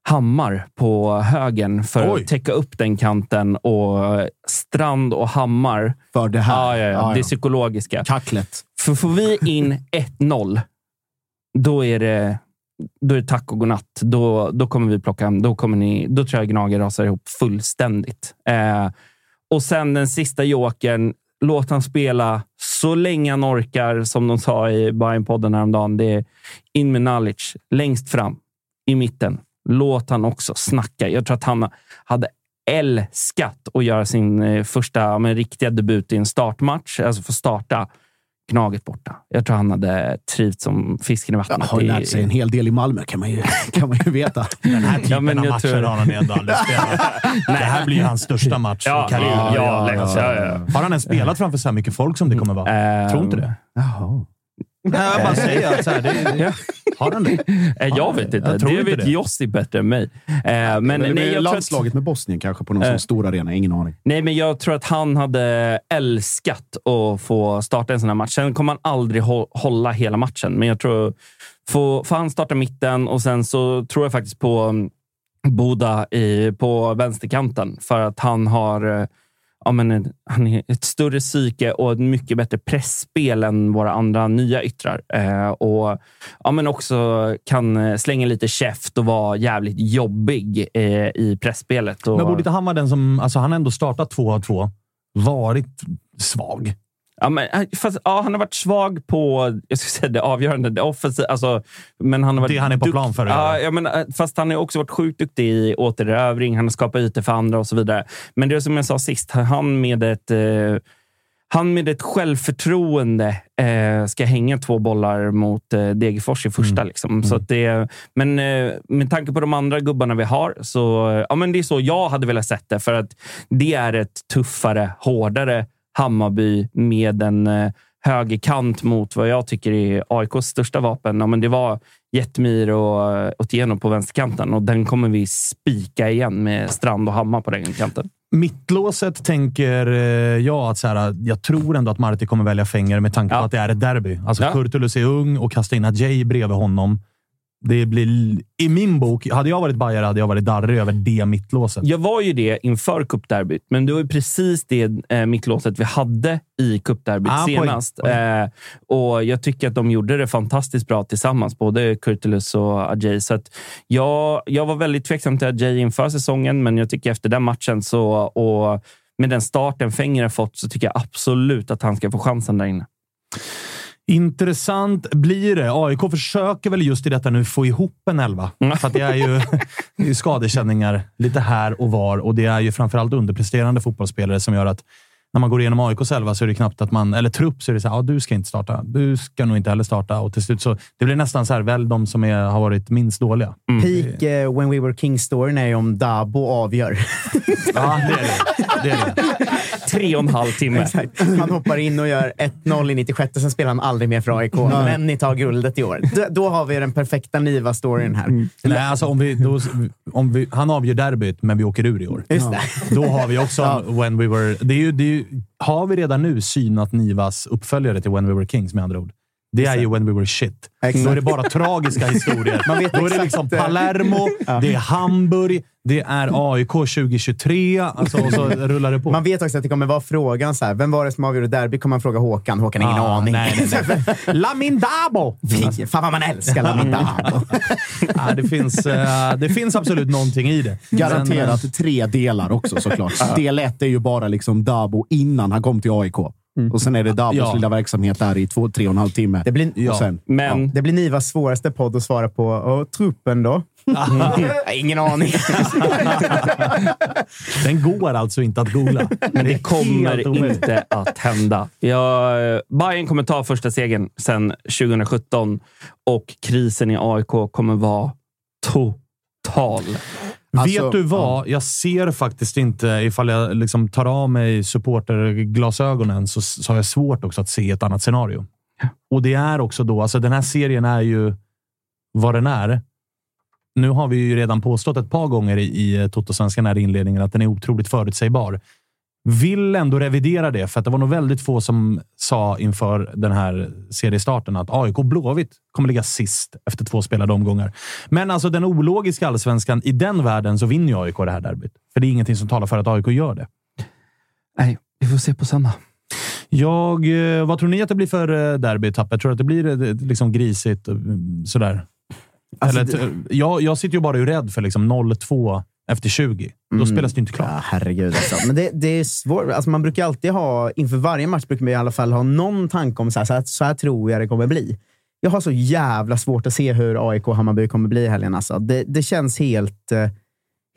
Hammar på högen för Oj. att täcka upp den kanten och Strand och Hammar. För det här. Ja, ja, ja. Ja, ja. Det psykologiska. Kacklet. För får vi in 1-0, då är det då är det tack och godnatt. Då, då kommer vi plocka hem. Då, kommer ni, då tror jag Gnager rasar ihop fullständigt. Eh, och sen den sista jokern. Låt han spela så länge han orkar, som de sa i Bayern-podden häromdagen. Det är in med Nalic längst fram i mitten. Låt han också snacka. Jag tror att han hade älskat att göra sin eh, första men, riktiga debut i en startmatch. Alltså få starta Gnaget borta. Jag tror han hade trivts som fisken i vattnet. har ju lärt sig en hel del i Malmö, kan man ju, kan man ju veta. Den här typen Ja, men av jag matcher tror- har han ändå aldrig spelat. det här blir ju hans största match Ja, i karriären. ja, ja. Ja, ja. Har han ens spelat framför så här mycket folk som det kommer vara? Tror inte det. Jaha. Nej, jag bara säger att så här, det, Har han det? Eh, Jag vet inte. Jag tror det inte vet det. Jossi bättre än mig. Eh, Men, Men, nej, jag tror att, landslaget med Bosnien kanske på någon Eh. sån stor arena. Ingen aning. nej, men jag tror att han hade älskat att få starta en sån här match. Sen kommer han aldrig hå- hålla hela matchen, men jag tror... Får, får han starta mitten och sen så tror jag faktiskt på mm, Boda i, på vänsterkanten för att han har eh, ja, men han är ett större psyke och ett mycket bättre pressspel än våra andra nya yttrar. Eh, och ja, men också kan eh, slänga lite käft och vara jävligt jobbig eh, i pressspelet. Och, Men borde inte han vara den som... Alltså han har ändå startat två av två. Varit svag. Ja, men, eh, fast, ja, han har varit svag på jag ska säga, det avgörande, det offensiva. Alltså, men han har varit Det han är på dukt- plan för Ja, ja, men, eh, fast han har också varit sjukt duktig i återerövring. Han har skapat ytor för andra och så vidare. Men det är som jag sa sist, han med ett, eh, han med ett självförtroende eh, ska hänga två bollar mot eh, Degerfors i första. Liksom. Så att det, men eh, med tanke på de andra gubbarna vi har, så ja, men det är så jag hade velat sett det. För att det är ett tuffare, hårdare Hammarby med en eh, högerkant mot vad jag tycker är AIKs största vapen. Ja, men det var Jetmir och eh, Otieno på vänsterkanten och den kommer vi spika igen med Strand och Hammar på den kanten. Mittlåset tänker eh, jag att så här, jag tror ändå att Marti kommer välja Fenger med tanke på att det är ett derby. Alltså Ja. Kurtulus är ung och kasta in Ajay bredvid honom. Det blir, I min bok, hade jag varit bajare hade jag varit darrig över det mittlåset. Jag var ju det inför cupderbyt, men det var ju precis det eh, mittlåset vi hade i cupderbyt Ah, poäng, senast. poäng. Eh, och Jag tycker att de gjorde det fantastiskt bra tillsammans, både Kurtulus och Ajay. Så jag, jag var väldigt tveksam till Ajay inför säsongen, men jag tycker efter den matchen så, och med den starten Fenger har fått så tycker jag absolut att han ska få chansen där inne. Intressant blir det. AIK försöker väl just i detta nu få ihop en elva. För det är ju, det är ju skadekänningar lite här och var och det är ju framförallt underpresterande fotbollsspelare som gör att när man går igenom AIKs elva så är det knappt att man, eller trupp, så är det så här, ja, du ska inte starta. Du ska nog inte heller starta. Och till slut så, det blir nästan så här, väl de som är, har varit minst dåliga. Peak eh, When We Were King-storyn är ju om Dabo avgör. Ja, det är det. det, är det. Tre och en halv timme. Exakt. Han hoppar in och gör 1-0 i 96, sen spelar han aldrig mer för AIK. Men ni tar guldet i år. Då, då har vi den perfekta Niva-storyn här. Nej, alltså om vi, då, om vi, han avgör derbyt, men vi åker ur i år. Just det. Då har vi också When We Were... Det är ju, det är ju, har vi redan nu synat Nivas uppföljare till When We Were Kings med andra ord? Det är ju When We Were Shit. Exakt. Då är det bara tragiska historier. Man vet Då är det liksom eh, Palermo, det är Hamburg, det är AIK 2023 alltså, och så rullar det på. Man vet också att det kommer vara frågan så här, vem var det som avgjorde derby? Kommer man fråga Håkan? Håkan har ingen Ah, aning. nej, nej, nej. Lamin Dabo! Fy, Fan vad man älskar Lamin Dabo. Ja, det, finns, eh, det finns absolut någonting i det. Garanterat tre delar också såklart. Del ett är ju bara liksom Dabo innan han kom till AIK. Och sen är det Dabos Ja. lilla verksamhet där i två, tre och en halv timme. Det blir, och sen, Men det blir Nivas svåraste podd att svara på. Och truppen då? Ingen aning. Den går alltså inte att googla. Men det kommer inte att hända. Jag, Bayern kommer ta första segern sedan 2017 och krisen i AIK kommer vara total. Alltså, Vet du vad? Jag ser faktiskt inte, ifall jag liksom tar av mig supporterglasögonen, så, så har jag svårt också att se ett annat scenario. Och det är också då, alltså den här serien är ju vad den är. Nu har vi ju redan påstått ett par gånger i, i Toto-svenskan här i inledningen att den är otroligt förutsägbar. Vill ändå revidera det, för att det var nog väldigt få som sa inför den här seriestarten att AIK Blåvitt kommer ligga sist efter två spelade omgångar. Men alltså den ologiska allsvenskan, i den världen så vinner ju AIK det här derbyt. För det är ingenting som talar för att AIK gör det. Nej, vi får se på söndag. Jag, eh, vad tror ni att det blir för eh, derby, Tappe? Tror att det blir eh, liksom grisigt? eh, Sådär? Alltså, Eller, det- jag, jag sitter ju bara och är rädd för liksom 0-2 efter 20. Då Mm. spelas det inte klart. Ja, herregud alltså. Men det, det är svårt. Alltså man brukar alltid ha, inför varje match brukar man i alla fall ha någon tanke om så här, så här, så här tror jag det kommer bli. Jag har så jävla svårt att se hur AIK Hammarby kommer bli i helgen. Alltså. Det, det känns helt, eh,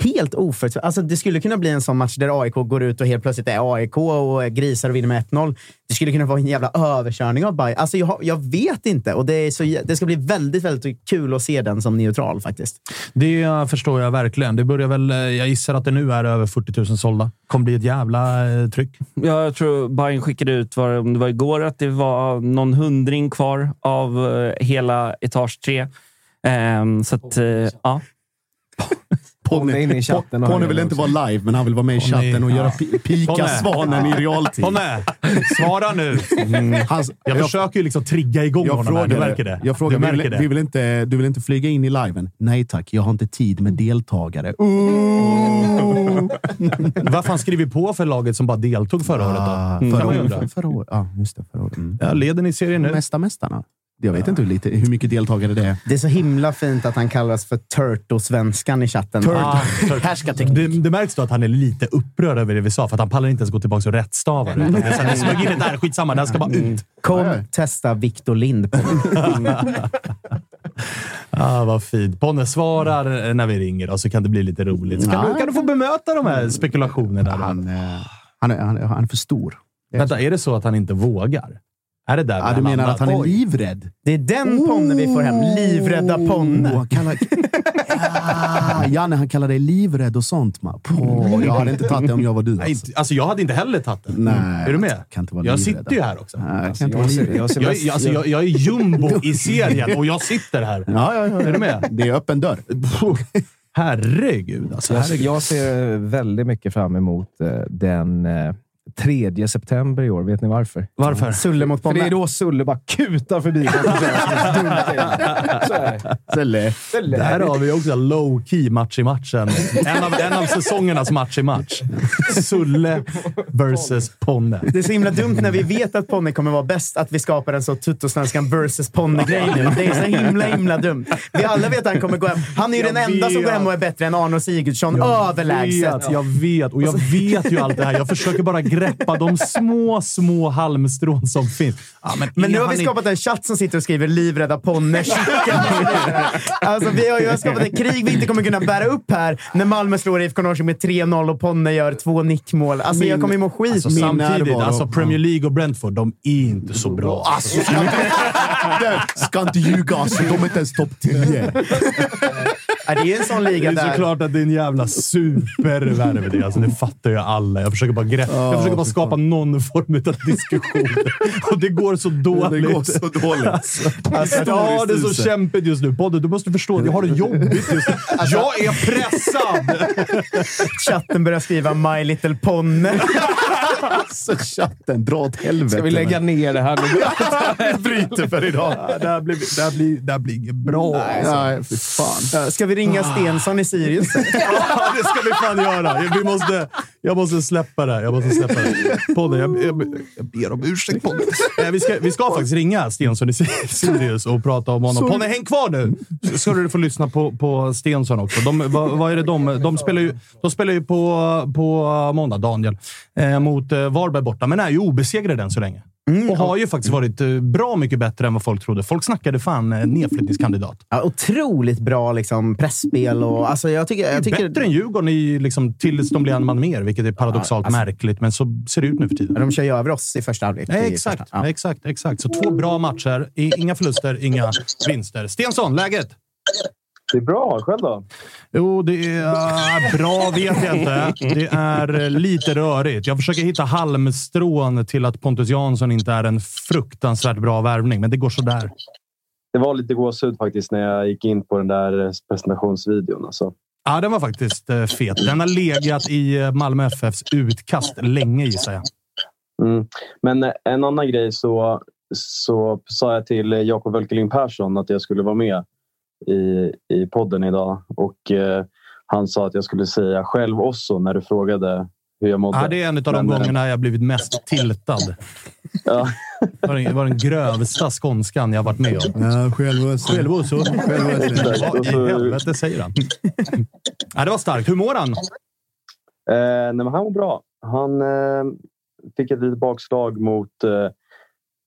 helt oförutsägbart. Alltså, det skulle kunna bli en sån match där AIK går ut och helt plötsligt är AIK och grisar och vinner med 1-0. Det skulle kunna vara en jävla överkörning av Bayern. Alltså, jag, jag vet inte och det, är så, det ska bli väldigt, väldigt kul att se den som neutral faktiskt. Det förstår jag verkligen. Det börjar väl, eh, jag gissar att det nu är över 40 000 sålda. kommer bli ett jävla eh, tryck. Ja, jag tror Bayern skickade ut, var, om det var igår, att det var någon hundring kvar av eh, hela etage 3. Ehm, så att, eh, ja. Ponne in i chatten och Ponne höra vill inte vara live, men han vill vara med i chatten och göra pi- pika svanen i realtid. Ponne, svara nu! Hans- Jag försöker ju liksom trigga igång Jag honom. Du märker det. jag frågade du märker vill, det. vi vill inte, du vill inte flyga in i liven? Nej tack, jag har inte tid med deltagare. Vad fan skrev vi på för laget som bara deltog förra året då? Ah, förra, året, förra året. Ja, just det. Förra året. Mm. Ja, leder ni serien nu? Mesta mästarna. Jag vet inte hur, lite, hur mycket deltagare det är. Det är så himla fint att han kallas för Turto-svenskan i chatten. Ah, Härskarteknik. det, det märks då att han är lite upprörd över det vi sa, för att han pallar inte ens gå tillbaka och rättstava det. det. smög in det där, skitsamma. Det här ska bara ut. Kom, testa Victor Lind på Ah, vad fint. Ponne svarar när vi ringer och så kan det bli lite roligt. Så kan, Ja. du, kan du få bemöta de här spekulationerna? då? Han, eh, han, han, han är för stor. Vänta, är det så att han inte vågar? Är det där Ja, du menar landat? att han är Oj. livrädd? Det är den Ponne vi får hem. Livrädda Ponne. Oh, kallar... ja, Janne, han kallar dig livrädd och sånt. Man. På, jag hade inte tagit det om jag var du. Nej, Alltså. inte- alltså, jag hade inte heller tagit den. Nej, är du med? Kan inte vara Jag livrädd. sitter ju här också. Nej, inte jag jag Jag, alltså, jag, jag är jumbo i serien och jag sitter här. Ja, ja, ja. Är du med? Det är öppen dörr. Herregud alltså. Jag, Herregud. jag ser väldigt mycket fram emot eh, den eh, 3 september i år. Vet ni varför? Varför? Sulle mot För det är då Sulle bara kutar förbi. Så är det. Ställe. Sulle. Där har vi också low key match i matchen. En av, en av säsongernas match i match. Sulle versus Ponne. Det är så himla dumt när vi vet att Ponne kommer vara bäst, att vi skapar en så Tuttosvenskan versus Ponne-grej nu. Det är så himla, himla dumt. Vi alla vet att han kommer gå hem. Han är ju Jag den enda som går hem och är bättre än Arne Sigurdsson. Överlägset. vet, jag vet. Och jag vet ju allt det här. Jag försöker bara greppa de små, små halmstrån som finns. Ja, men Men nu har vi skapat en chatt som sitter och skriver “Livrädda Ponne”. alltså, vi har ju skapat ett krig vi inte kommer kunna bära upp här när Malmö slår IFK Norrköping med 3-0 och Ponne gör två nickmål. Alltså, Min- jag kommer ju må skit. Alltså, Min samtidigt, alltså Premier League och Brentford, de är inte så bra. Alltså, ska inte, ska inte ljuga. Alltså, de är inte ens topp 10. Ja, det är en sån Det liga är där. såklart att det är en jävla. Alltså, det fattar ju alla. Jag försöker bara, greppa. jag försöker bara skapa någon form av diskussion. Och det går så dåligt. Det går så dåligt. Alltså, ja, det är så Stor i kämpigt just nu. Bodde, du måste förstå. Jag har det jobbigt just nu. Jag är pressad! Chatten börjar skriva “My little Ponne”. Alltså, chatten, dra åt helvete. Ska vi lägga ner det här nu? Vi bryter för idag. Ja, Det här blir, det här blir, det här blir inget bra. alltså. Nej, fy fan. Ska vi ringa Stensson i Sirius? Ja, det ska vi fan göra. Vi måste, jag måste släppa det. Jag måste släppa det. Podden, jag, jag, jag ber om ursäkt podden. Eh, Vi ska, vi ska faktiskt ringa Stensson i Sirius och prata om honom. Ponne, häng kvar nu! Ska du få lyssna på, på Stensson också. De, vad, vad är det de, de spelar ju, de spelar ju på, på måndag, Daniel, eh, mot eh, Varberg borta, men är ju obesegrade än så länge. Och har ju faktiskt varit eh, bra mycket bättre än vad folk trodde. Folk snackade fan eh, nedflyttningskandidat. Ja, otroligt bra liksom, pressspel och alltså, jag tycker... Jag tycker Bättre än Djurgården i, liksom, tills de blir en man mer, vilket är paradoxalt alltså- märkligt. Men så ser det ut nu för tiden. de kör ju över oss i första halvlek. Nej, i exakt, första. Ja. exakt, exakt. Så två bra matcher. Inga förluster, inga vinster. Stensson, läget? Det är bra. Själv då? Jo, det är äh, bra vet jag inte. Det är eh, lite rörigt. Jag försöker hitta halmstrån till att Pontus Jansson inte är en fruktansvärt bra värvning, men det går sådär. Det var lite gåshud faktiskt när jag gick in på den där presentationsvideon. Alltså. Ja, den var faktiskt eh, fet. Den har legat i eh, Malmö FFs utkast länge, gissar jag. Mm. Men eh, en annan grej så, så sa jag till Jakob Wölkeling Persson att jag skulle vara med i, i podden idag. Och eh, Han sa att jag skulle säga själv också när du frågade hur jag mådde. Ja, det är en av de Men, eh, gångerna jag blivit mest tiltad. Ja. Det var den, det var den grövsta skånskan jag varit med om. Ja, själv också. Själv också. Exakt. Och Vad i helvete säger han? Ja, det var starkt. Hur mår han? Eh, nej, men han var bra. Han eh, fick ett litet bakslag mot, eh,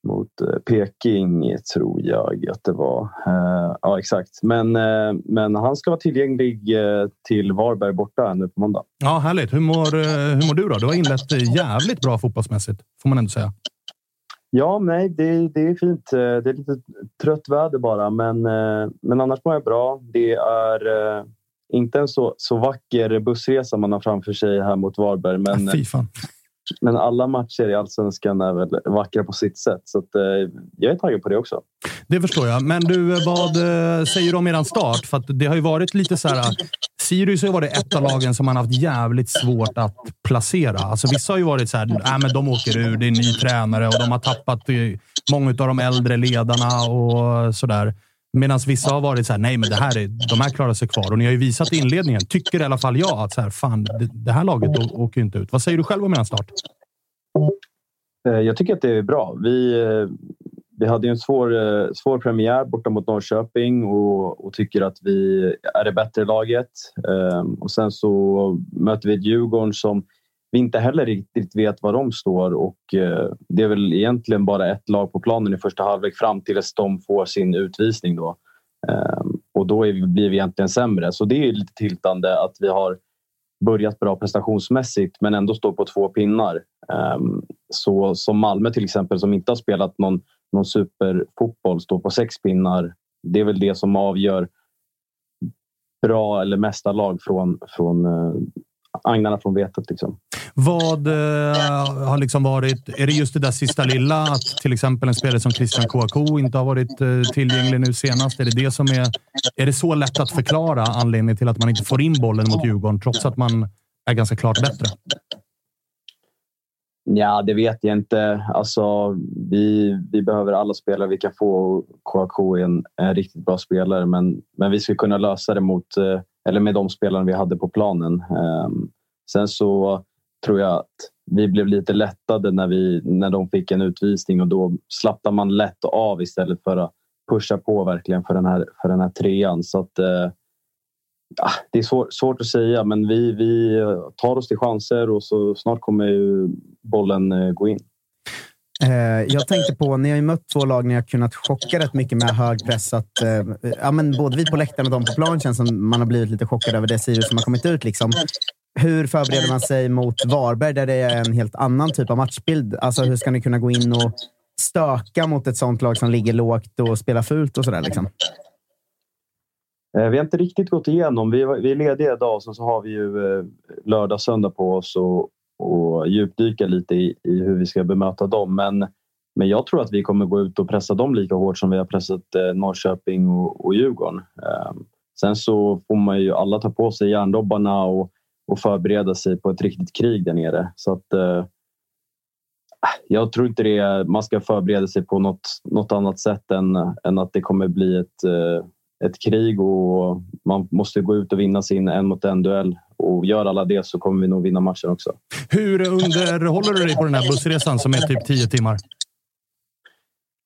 mot eh, Peking, tror jag att det var. Eh, ja, exakt. Men, eh, men han ska vara tillgänglig till Varberg borta nu på måndag. Ja, härligt. Hur mår, hur mår du då? Du har inlett jävligt bra fotbollsmässigt, får man ändå säga. Ja, nej, det, det är fint. Det är lite trött väder bara, men, men annars mår jag bra. Det är inte en så, så vacker bussresa man har framför sig här mot Varberg, men, fan men alla matcher i Allsvenskan är väl vackra på sitt sätt. Så att, eh, jag är taggad på det också. Det förstår jag. Men du, eh, vad eh, säger du om eran start? För att det har ju varit lite så här... Eh, Sirius har ju varit ett av lagen som man haft jävligt svårt att placera. Alltså, vissa har ju varit så här, äh, men de åker ur, det är en ny tränare och de har tappat många av de äldre ledarna och sådär. Medan vissa har varit så här, nej men det här är, de här klarar sig kvar. Och ni har ju visat i inledningen, tycker i alla fall jag, att så här, fan, det, det här laget åker ju inte ut. Vad säger du själv om eran start? Eh, jag tycker att det är bra. Vi, eh, vi hade ju en svår, eh, svår premiär borta mot Norrköping och, och tycker att vi är det bättre laget. Ehm, och sen så möter vi ett Djurgården som vi inte heller riktigt vet var de står och eh, det är väl egentligen bara ett lag på planen i första halvlek fram tills de får sin utvisning då. Ehm, och då vi, blir vi egentligen sämre. Så det är lite tiltande att vi har börjat bra prestationsmässigt men ändå står på två pinnar. Ehm, så som Malmö till exempel som inte har spelat någon, någon superfotboll står på sex pinnar. Det är väl det som avgör bra eller mesta lag från, från eh, agnarna från vetet. Liksom. Vad eh, har liksom varit... Är det just det där sista lilla? Att till exempel en spelare som Christian Kouakou inte har varit eh, tillgänglig nu senast. Är det, det som är... Är det så lätt att förklara anledningen till att man inte får in bollen mot Djurgården trots att man är ganska klart bättre? Ja, det vet jag inte. Alltså, vi, vi behöver alla spelare vi kan få. Kouakou är en, en riktigt bra spelare, men, men vi ska kunna lösa det mot, eh, eller med de spelarna vi hade på planen. Ehm, sen så tror jag att vi blev lite lättade när, vi, när de fick en utvisning och då slappnar man lätt av istället för att pusha på verkligen för den här, för den här trean. Så att, eh, ja, det är svår, svårt att säga, men vi, vi tar oss till chanser och så snart kommer ju bollen eh, gå in. Eh, jag tänkte på, ni har ju mött två lag ni har kunnat chocka rätt mycket med hög press. Att, eh, ja, men både vi på läktaren och de på plan känns som man har blivit lite chockad över det Sirius som har kommit ut. Liksom. Hur förbereder man sig mot Varberg där det är en helt annan typ av matchbild? Alltså, hur ska ni kunna gå in och stöka mot ett sånt lag som ligger lågt och spelar fult och sådär? Liksom? Eh, vi har inte riktigt gått igenom. Vi, är lediga idag och så har vi ju lördag söndag på oss och, och djupdyka lite i, i hur vi ska bemöta dem. Men, men jag tror att vi kommer gå ut och pressa dem lika hårt som vi har pressat eh, Norrköping och, och Djurgården. Eh, Sen så får man ju alla ta på sig järndobbarna och, och förbereda sig på ett riktigt krig där nere. Så att, eh, jag tror inte det är, man ska förbereda sig på något, något annat sätt än, än att det kommer bli ett, eh, ett krig och man måste gå ut och vinna sin en mot en duell. Och gör alla det så kommer vi nog vinna matchen också. Hur underhåller du dig på den här bussresan som är typ tio timmar?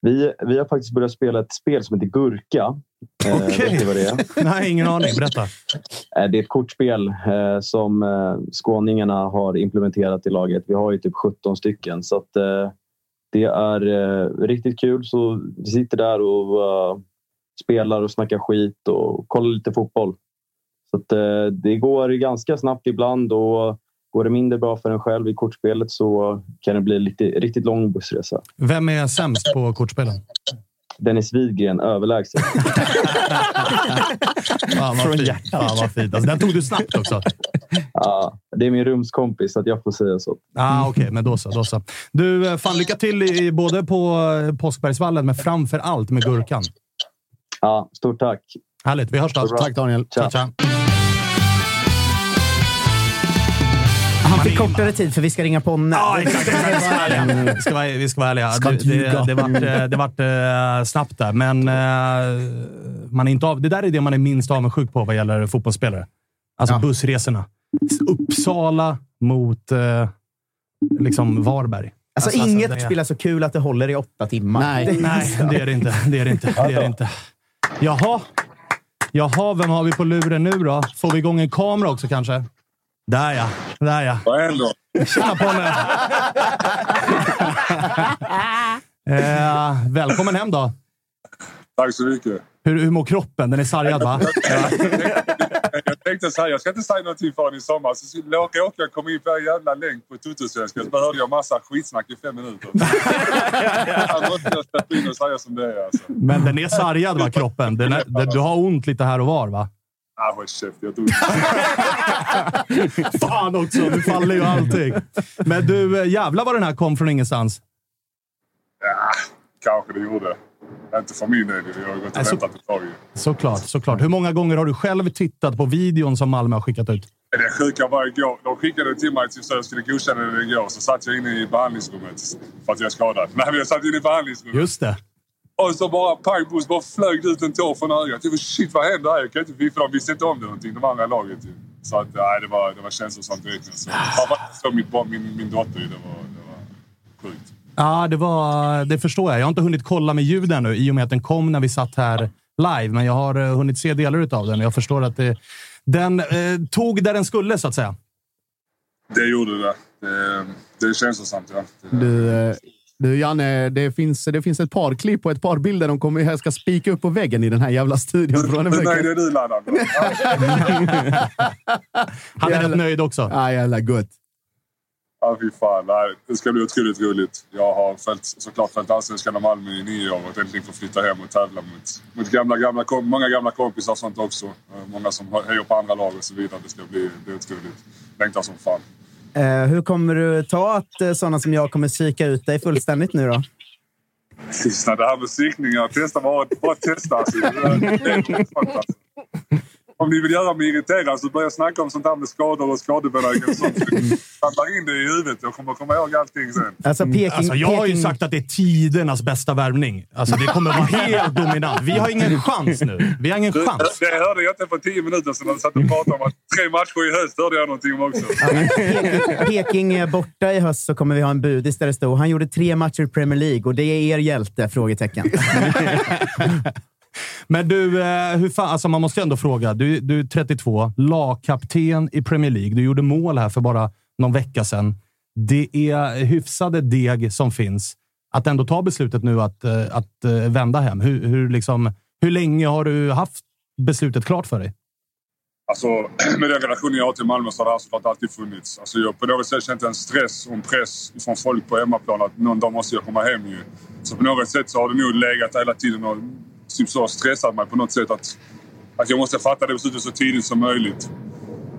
Vi, vi har faktiskt börjat spela ett spel som heter Gurka. Eh, Okej. vet du vad det är? Nej, ingen aning. Berätta. Eh, Det är ett kortspel eh, som eh, skåningarna har implementerat i laget. Vi har ju typ 17 stycken. Så att, eh, det är eh, riktigt kul. Så vi sitter där och eh, spelar och snackar skit och kollar lite fotboll. Så att, eh, det går ganska snabbt ibland och går det mindre bra för en själv i kortspelet så kan det bli lite, riktigt lång bussresa. Vem är sämst på kortspelen? Dennis Widgren överlägset. Fan vad fint. Fan vad fint. Alltså, den tog du snabbt också. Ja, det är min rumskompis, så att jag får säga så. Ah, Okej, okay, men då så, då så. Du, eh, fan lycka till i, både på eh, Påskbergsvallen, men framför allt med Gurkan. Ja, stort tack. Härligt. Vi hörs då. Tack Daniel. Tja, tja. Han fick kortare tid för vi ska ringa Ponne. Ja, exakt. Vi ska vara ärliga. Vi ska vara, vi ska vara ärliga. Ska Det, det, ljuga. det, vart, eh, det vart eh, snabbt där, men eh, man är inte av, det där är det man är minst avundsjuk på vad gäller fotbollsspelare. Alltså bussresorna. Uppsala mot liksom Varberg. Alltså, inget det är- spelar så kul att det håller i åtta timmar. Nej, nej, det är det inte. Det är det inte. Det är det inte. Jaha. Jaha, vem har vi på luren nu då? Får vi igång en kamera också kanske? Där ja. Där ja. Vad händer? Tjena Ponne! eh, välkommen hem då. Tack så mycket. Hur, hur mår kroppen? Den är sargad va? Jag tänkte så här, jag ska inte säga någonting förrän i sommar. Så råkade jag komma in på en jävla länk på Tuttosvenskan så hörde jag massa skitsnack i fem minuter. Jag måste jag släppa in och säga som det är. Alltså. Men den är sargad va, kroppen? Den är, den, du har ont lite här och var va? Ah, håll käft. Jag tog... Fan också, nu faller ju allting. Men du, eh, jävlar vad den här kom från ingenstans. Ja, kanske det gjorde. Inte för min del. Jag har gått och väntat ett tag. Såklart, såklart. Hur många gånger har du själv tittat på videon som Malmö har skickat ut? Det sjuka var igår. De skickade den till mig till så jag skulle godkänna den igår. Så satt jag inne i behandlingsrummet för att jag är skadad. Nej, men jag satt inne i behandlingsrummet. Just det. Och så bara pang buss, bara flög det ut en tår från ögat. Jag bara, shit, vad händer här? Jag kan inte vifta. De visste inte om det någonting, de andra laget. ju. Så att, nej, det var, det var känslosamt direkt. Så, framförallt så mitt barn, min, min dotter, ju, det var, det var sjukt. Ja, det, var, det förstår jag. Jag har inte hunnit kolla med ljud ännu i och med att den kom när vi satt här live. Men jag har eh, hunnit se delar av den och jag förstår att det, den eh, tog där den skulle, så att säga. Det gjorde det. Det, det är känslosamt, ja. Du, eh, du Janne, det finns, det finns ett par klipp och ett par bilder de kommer här ska spika upp på väggen i den här jävla studion. Hur nöjd är du, Laddan? Han är rätt nöjd också. Ja, jävla gott. Ja, fy fan. Nej, det ska bli otroligt roligt. Jag har följt, såklart följt Allsvenskan och Malmö i nio år och äntligen få flytta hem och tävla mot, mot gamla, gamla, många gamla kompisar och sånt också. Eh, Många som hejar på andra lag och så vidare. Det ska bli, bli otroligt. Längtar som fan. Eh, hur kommer du ta att eh, sådana som jag kommer psyka ut dig fullständigt nu då? Lyssna, det här med psykningar. Testa bara, bara testa. Alltså. Det är- det är intressant, alltså. Om ni vill göra mig irriterad så börja snacka om sånt här med skador och skadebenägenhet och sånt. Samla in det i huvudet. Jag kommer komma ihåg allting sen. Alltså, Peking, Alltså, jag har ju sagt att det är tidernas bästa värvning. Alltså, det kommer vara helt dominant. Vi har ingen chans nu. Vi har ingen chans. det hörde jag inte för tio minuter sedan du satt och pratade om att tre matcher i höst hörde jag någonting om också. Peking är borta i höst så kommer vi ha en budis där det står han gjorde tre matcher i Premier League och det är er hjälte? Frågetecken. Men du, eh, hur fan, alltså man måste ju ändå fråga. Du, du är 32, lagkapten i Premier League. Du gjorde mål här för bara någon vecka sedan. Det är hyfsade deg som finns. Att ändå ta beslutet nu att, eh, att eh, vända hem. Hur, hur, liksom, hur länge har du haft beslutet klart för dig? Alltså, med den relationen jag har till Malmö så har det alltså här såklart alltid funnits. Alltså, jag på något sätt känt en stress och en press från folk på hemmaplan att någon dag måste jag komma hem ju. Så på något sätt så har det nog legat hela tiden och typ så stressat mig på något sätt att, att jag måste fatta det beslutet så tidigt som möjligt.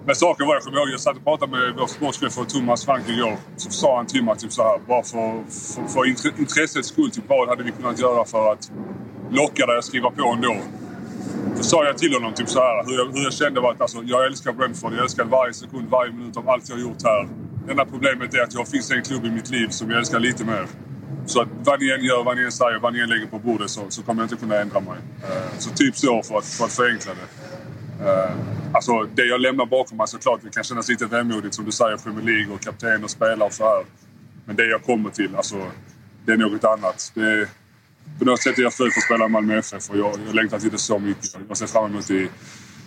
Men saken var, jag kommer ihåg, jag satt och pratade med vår sportchef Thomas Frank igår. Så sa han till mig typ så här, bara för, för, för intressets skull, typ, vad hade vi kunnat göra för att locka dig att skriva på ändå? Då sa jag till honom typ så här, hur, jag, hur jag kände var att alltså, jag älskar Brentford. Jag älskar varje sekund, varje minut av allt jag har gjort här. Det enda problemet är att jag finns en klubb i mitt liv som jag älskar lite mer. Så att vad ni än gör, vad ni än säger, vad ni än lägger på bordet så, så kommer jag inte kunna ändra mig. Eh, så typ så för att, för att förenkla det. Eh, alltså det jag lämnar bakom mig såklart, det kan kännas lite vemodigt som du säger, Premier League och kapten och spelare och så här. Men det jag kommer till, alltså det är något annat. Det är, på något sätt är jag född för att spela i Malmö FF och jag, jag längtar till det så mycket. Jag ser fram emot det i,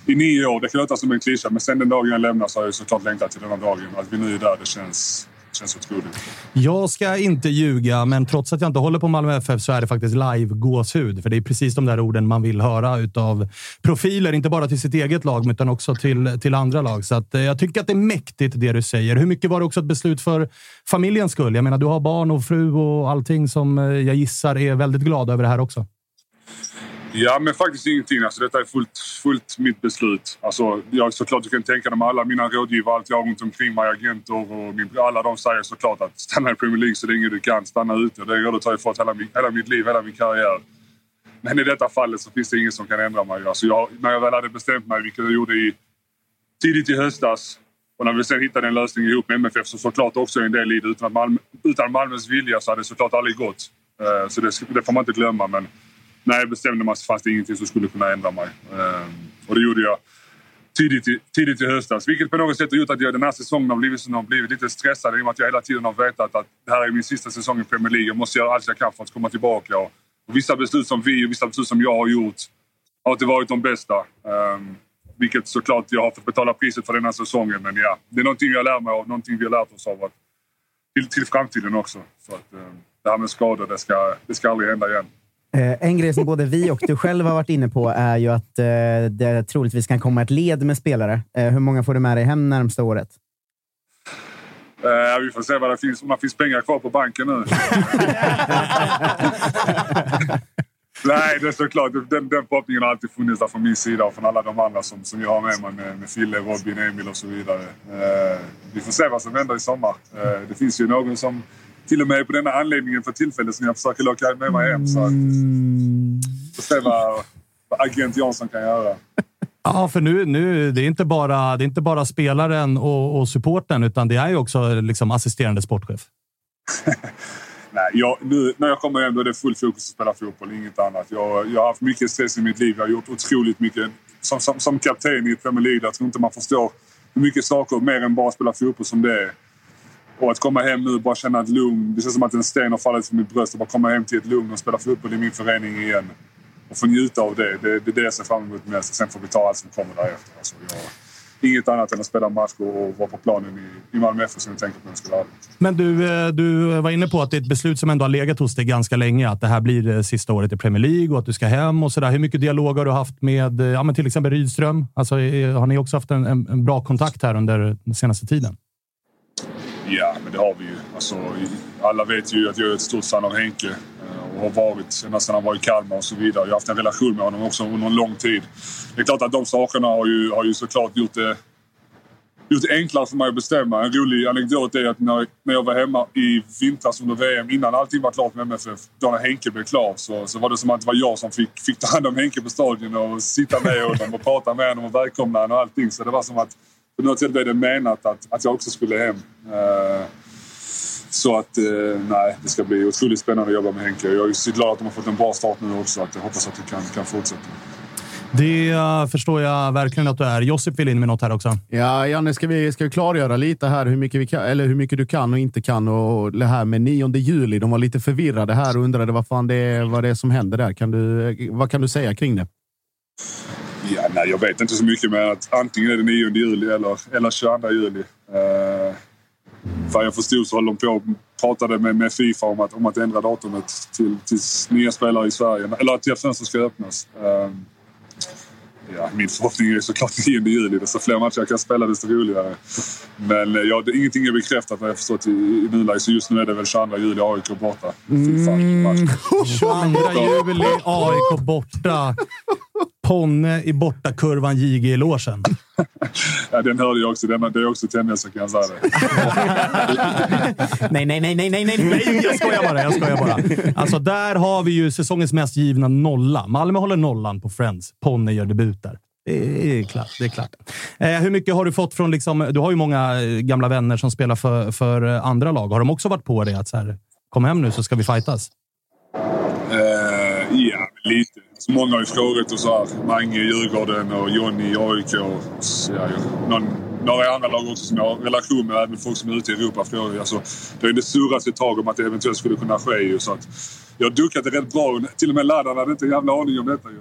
i nio år. Det kan låta som en klyscha, men sen den dagen jag lämnar så har jag såklart längtat till den här dagen. Att vi nu är där, det känns känns otroligt. Jag ska inte ljuga, men trots att jag inte håller på Malmö FF så är det faktiskt live-gåshud. För det är precis de där orden man vill höra utav profiler, inte bara till sitt eget lag, utan också till, till andra lag. Så att, eh, jag tycker att det är mäktigt det du säger. Hur mycket var det också ett beslut för familjens skull? Jag menar, du har barn och fru och allting som eh, jag gissar är väldigt glada över det här också. Ja, men faktiskt ingenting. Alltså, detta är fullt, fullt mitt beslut. Alltså, jag, såklart, du kan tänka dig med alla mina rådgivare, allt jag har runt omkring mig, agenter och min, alla de säger såklart att stanna i Premier League så länge du kan. Stanna ute. Det rådet har jag fått hela, min- hela mitt liv, hela min karriär. Men i detta fallet så finns det ingen som kan ändra mig. Alltså, jag, när jag väl hade bestämt mig, vilket jag gjorde i, tidigt i höstas, och när vi sen hittade en lösning ihop med MFF så såklart också en del i det. Utan, Malmö, utan Malmös vilja så hade det såklart aldrig gått. Eh, så det, det får man inte glömma. Men när jag bestämde mig så fanns det ingenting som skulle kunna ändra mig. Eh, Och det gjorde jag tidigt i, tidigt i höstas. Vilket på något sätt har gjort att jag den här säsongen har blivit, som den har blivit lite stressad i och med att jag hela tiden har vetat att det här är min sista säsong i Premier League. Jag måste göra allt jag kan för att komma tillbaka. Och, och vissa beslut som vi och vissa beslut som jag har gjort har inte varit de bästa. Um, vilket såklart jag har fått betala priset för den här säsongen. Men ja, det är någonting jag lär mig av, någonting vi har lärt oss av. Att, till, till framtiden också. Så att, um, det här med skador, det ska, det ska aldrig hända igen. Eh, En grej som både vi och du själv har varit inne på är ju att eh, det troligtvis kan komma ett led med spelare. Eh, Hur många får du med dig hem närmsta året? Eh, vi får se vad det finns, om det finns pengar kvar på banken nu. Nej, det är såklart. Den, den förhoppningen har alltid funnits där från min sida och från alla de andra som, som jag har med mig. Med, med Fille, Robin, Emil och så vidare. Eh, vi får se vad som händer i sommar. Eh, det finns ju någon som till och med på denna anläggningen för tillfället som jag försöker locka med mig hem. Så att, får se vad, vad agent Jansson kan göra. Ja, för nu, nu det är inte bara, det är inte bara spelaren och, och supporten utan det är ju också liksom assisterande sportchef. Nej, jag, nu, när jag kommer hem då är det full fokus att spela fotboll, inget annat. Jag, jag har haft mycket stress i mitt liv. Jag har gjort otroligt mycket. Som, som, som kapten i Premier League, jag tror inte man förstår hur mycket saker mer än bara spela fotboll som det är. Och att komma hem nu och bara känna ett lugn. Det känns som att en sten har fallit från mitt bröst. Och bara komma hem till ett lugn och spela fotboll i min förening igen. Och få njuta av det. Det, det är det jag ser fram emot mest. Sen får vi ta allt som kommer därefter. Alltså, jag, inget annat än att spela match och vara på planen i, i Malmö FF som jag tänker på när jag ska vara. Men du, eh, du var inne på att det är ett beslut som ändå har legat hos dig ganska länge. Att det här blir det sista året i Premier League och att du ska hem och sådär. Hur mycket dialog har du haft med eh, ja, men till exempel Rydström? Alltså, har ni också haft en, en, en bra kontakt här under den senaste tiden? Det har vi ju. Alltså, alla vet ju att jag är ett stort fan av Henke eh, och har varit ända sedan han var i Kalmar och så vidare. Jag har haft en relation med honom också under en lång tid. Det är klart att de sakerna har ju, har ju såklart gjort det, gjort det enklare för mig att bestämma. En rolig anekdot är att när, när jag var hemma i vintras under VM, innan allting var klart med MFF, då när Henke blev klar, så, så var det som att det var jag som fick, fick ta hand om Henke på stadion och sitta med honom och prata med honom och välkomna honom och allting. Så det var som att på något sätt blev det menat att, att jag också skulle hem. Eh, så att, eh, nej, det ska bli otroligt spännande att jobba med Henke. Jag är så glad att de har fått en bra start nu också. Att jag hoppas att det kan, kan fortsätta. Det eh, förstår jag verkligen att du är. Josip vill in med något här också. Ja, Janne, ska vi, ska vi klargöra lite här hur mycket, vi kan, eller hur mycket du kan och inte kan? Och det här med 9 juli, de var lite förvirrade här och undrade vad fan det är, vad det är som händer där. Kan du, vad kan du säga kring det? Ja, nej, jag vet inte så mycket med att antingen är det 9 juli eller, eller 22 juli. Uh, vad jag förstod så håller de på och pratade med, med Fifa om att, om att ändra datumet till, till nya spelare i Sverige. Eller att det fönstret ska öppnas. Uh, ja, min förhoppning är såklart 9 juli. Desto fler matcher jag kan spela desto roligare. Men eh, ja, det, ingenting är bekräftat vad jag förstått i, i nuläget. Så just nu är det väl 22 juli AIK borta. Fy fan, vilken match. 22 juli, AIK borta. Ponne i bortakurvan JG i låsen. Ja, den hörde jag också. Den, det är också tendensen kan jag säga det. nej, nej, nej, nej, nej, nej. Nej, jag skojar bara. Jag skojar bara. Alltså, där har vi ju säsongens mest givna nolla. Malmö håller nollan på Friends. Ponne gör debut där. Det är klart. Det är klart. Eh, hur mycket har du fått från... Liksom, du har ju många eh, gamla vänner som spelar för, för eh, andra lag. Har de också varit på det? Att så här, kom hem nu så ska vi fightas. Eh, ja, lite. Så många har ju frågat och så här. Mange i Djurgården och Jonny i AIK. Och, så, ja, någon, några andra lag också som jag har relation med. Även folk som är ute i Europa. Frågar. Alltså, det har ju surrats ett tag om att det eventuellt skulle kunna ske. Ju, så att, jag det rätt bra. Till och med Ladan hade inte en jävla aning om detta.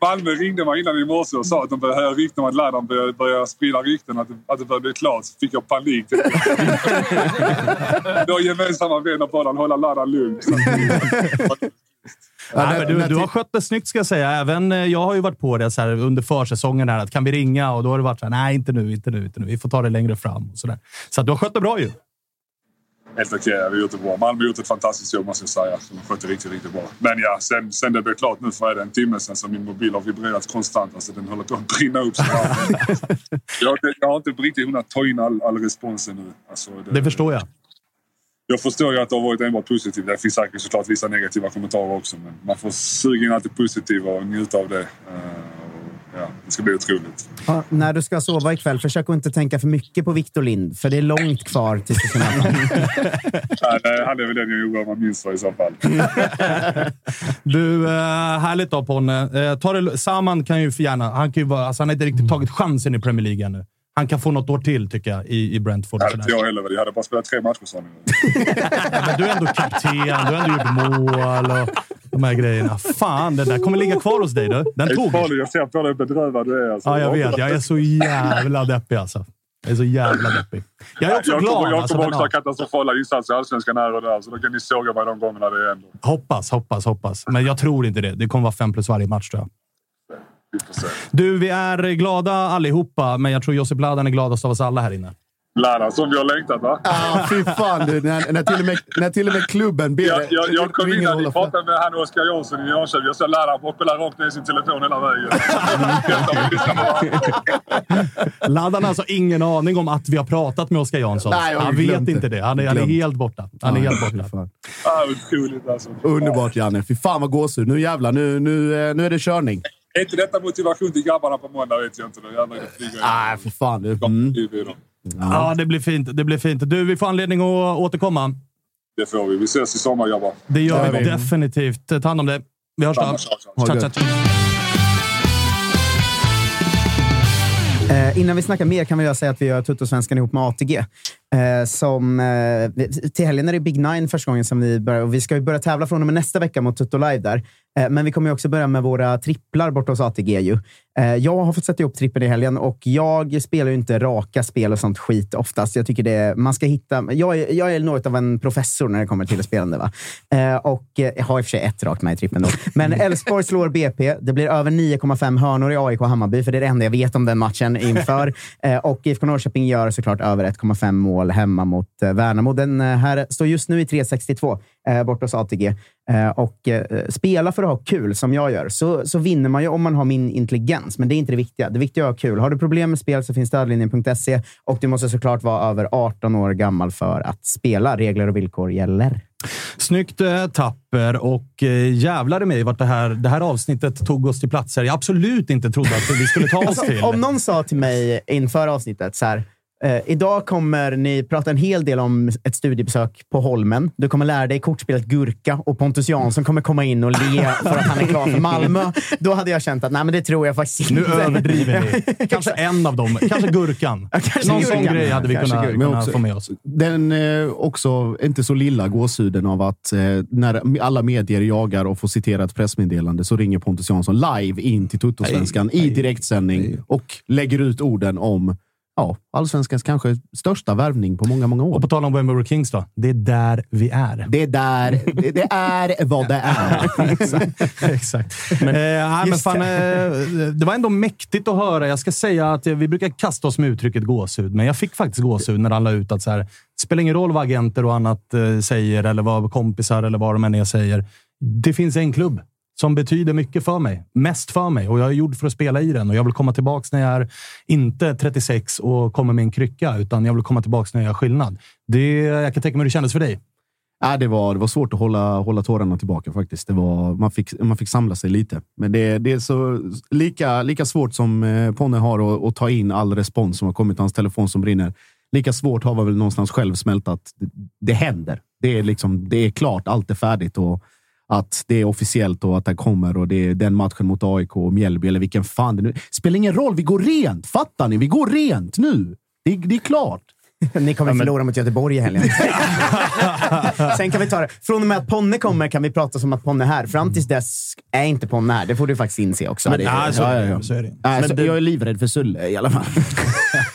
Malmö ringde mig innan i morse och sa att de började höra rykten om att Ladan började, började sprida rykten att, det- att det började bli klart. Så fick jag panik. Då gemensamma vänner bad han hålla Ladan lugn. Att- Nej, men du, du har skött det snyggt ska jag säga. Även eh, jag har ju varit på det så här, under försäsongen. Här, att kan vi ringa? Och då har det varit så här, nej, inte nu, inte nu, inte nu. Vi får ta det längre fram. Och så där. så att du har skött det bra ju. Helt okej, vi har gjort det bra. Malmö har gjort ett fantastiskt jobb måste jag säga. De skötte riktigt, riktigt bra. Men ja, sen, sen det blev klart nu för det en timme sen så min mobil har vibrerat konstant. Alltså den håller på att brinna upp. Så jag, jag, har inte, har riktigt hunnit ta in all, all responsen nu. Alltså, Det förstår jag. Jag förstår ju att det har varit enbart positivt. Det finns säkert såklart vissa negativa kommentarer också. Men man får suga in allt det positiva och njuta av det. Eh, ja, det ska bli otroligt. Ja, när du ska sova ikväll, försök att inte tänka för mycket på Victor Lind, för det är långt kvar tills du ska han är väl den jag oroar mig minst för i så fall. Du, eh, härligt då Ponne. Eh, ta det, Saman kan ju för gärna... Han, kan ju vara, alltså, han har inte riktigt tagit chansen i Premier League ännu. Han kan få något år till, tycker jag, i, i Brentford. Sådär. inte jag heller. Jag hade bara spelat tre matcher sa. Men du är ändå kapten, du har ändå gjort mål och de här grejerna. Fan, det där kommer ligga kvar hos dig du. Den Det är tog. farligt. Jag ser på dig hur bedrövad du är. Alltså. Ja, jag vet. Jag är så jävla deppig alltså. Jag är så jävla deppig. Jag är också jag glad. Kommer, jag alltså, kommer men, också ja. ha katastrofala insatser i Allsvenskan här och där. Så då kan ni såga mig de gångerna det ändå. Hoppas, hoppas, hoppas. Men jag tror inte det. Det kommer vara fem plus varje match tror jag. Du, vi är glada allihopa, men jag tror Josip Ladan är gladast av oss alla här inne. Ladan som vi har längtat va? Ah, fy fan du, när, när, till och med, när till och med klubben ber Jag, jag, jag kom in och pratade med han Oskar Jansson i Jönköping. Jag sa Ladan och spelade rakt ner i sin telefon hela vägen. Ladan har alltså ingen aning om att vi har pratat med Oskar Jansson. Nej, han vet inte det. det. Han är, han är helt borta. Han är Ja, helt borta. fan. ah, otroligt alltså. Underbart Janne. Fy fan vad gåshud. Nu jävlar, nu, nu, eh, nu är det körning. Är inte detta motivation till grabbarna på måndag vet jag inte. Jävlar det flyger Nej, för fan du. Mm. Ja, det blir fint. Det blir fint. Du, vi får anledning att återkomma. Det får vi. Vi ses i sommar grabbar. Det gör Ja, vi definitivt. Ta hand om det. Vi hörs då. Eh, innan vi snackar mer kan vi säga att vi gör Tuttosvenskan ihop med ATG. Eh, som, eh, till helgen är det Big Nine första gången som vi börjar. Och vi ska ju börja tävla från och med nästa vecka mot Tutto Live där. Eh, men vi kommer ju också börja med våra tripplar borta hos ATG. Ju. Eh, jag har fått sätta ihop trippeln i helgen och jag spelar ju inte raka spel och sånt skit oftast. Jag tycker det man ska hitta... Jag är, jag är något av en professor när det kommer till spelande. Va? Eh, och jag har i och för sig ett rakt med i trippeln. Då. Men Elfsborg slår BP. Det blir över 9,5 hörnor i AIK Hammarby, för det är det enda jag vet om den matchen inför. Eh, och IFK Norrköping gör såklart över 1,5 mål hemma mot eh, Värnamo. Den eh, här står just nu i 3,62 eh, borta hos ATG. Eh, och eh, spela för att ha kul, som jag gör, så, så vinner man ju om man har min intelligens. Men det är inte det viktiga. Det viktiga är att ha kul. Har du problem med spel så finns stödlinjen.se och du måste såklart vara över 18 år gammal för att spela. Regler och villkor gäller. Snyggt tapper och jävlar i mig vart det här, det här avsnittet tog oss till platser jag absolut inte trodde att vi skulle ta oss Alltså, till. om någon sa till mig inför avsnittet så här. Eh, idag kommer ni prata en hel del om ett studiebesök på Holmen. Du kommer lära dig kortspelet Gurka och Pontus Jansson kommer komma in och le för att han är klar för Malmö. Då hade jag känt att nej, men det tror jag faktiskt Nu inte. överdriver ni. Kanske en av dem. Kanske Gurkan. kanske Någon sån Gurkan. grej hade vi Kanske kunnat, också- få med oss. Den eh, också inte så lilla gåshuden av att eh, när alla medier jagar och får citera ett pressmeddelande så ringer Pontus Jansson live in till Tuttosvenskan i direktsändning och lägger ut orden om ja, allsvenskans kanske största värvning på många, många år. Och på tal om When We Were Kings då. Det är där vi är. Det är där. Det, det är vad det är. Exakt. Men, eh, men fan, eh, det var ändå mäktigt att höra. Jag ska säga att vi brukar kasta oss med uttrycket gåshud, men jag fick faktiskt gåshud när han la ut att så här, det spelar ingen roll vad agenter och annat eh, säger eller vad kompisar eller vad de än är säger. Det finns en klubb som betyder mycket för mig. Mest för mig. Och jag är gjord för att spela i den. Och jag vill komma tillbaka när jag är inte 36 och kommer med en krycka, utan jag vill komma tillbaka när jag gör skillnad. Det, jag kan tänka mig hur det kändes för dig. Äh, det, var, det var svårt att hålla, hålla tårarna tillbaka faktiskt. Det var, man, fick, man fick samla sig lite. Men det, det är så lika, lika svårt som eh, Ponne har att, att ta in all respons som har kommit till hans telefon som brinner. Lika svårt har man väl någonstans själv smält att det, det händer. Det är, liksom, det är klart, allt är färdigt och att det är officiellt och att det kommer och det är den matchen mot AIK och Mjällby eller vilken fan det nu Spelar ingen roll, vi går rent. Fattar ni? Vi går rent nu. Det, det är klart. Ni kommer Ja, men- förlora mot Göteborg i helgen. Sen kan vi ta det. Från och med att Ponne kommer kan vi prata som att Ponne är här. Fram tills dess är inte Ponne här. Det får du faktiskt inse också. Men, Det- ja, så, är det, så är det. Nej, Men så, det- jag är livrädd för Sulle i alla fall.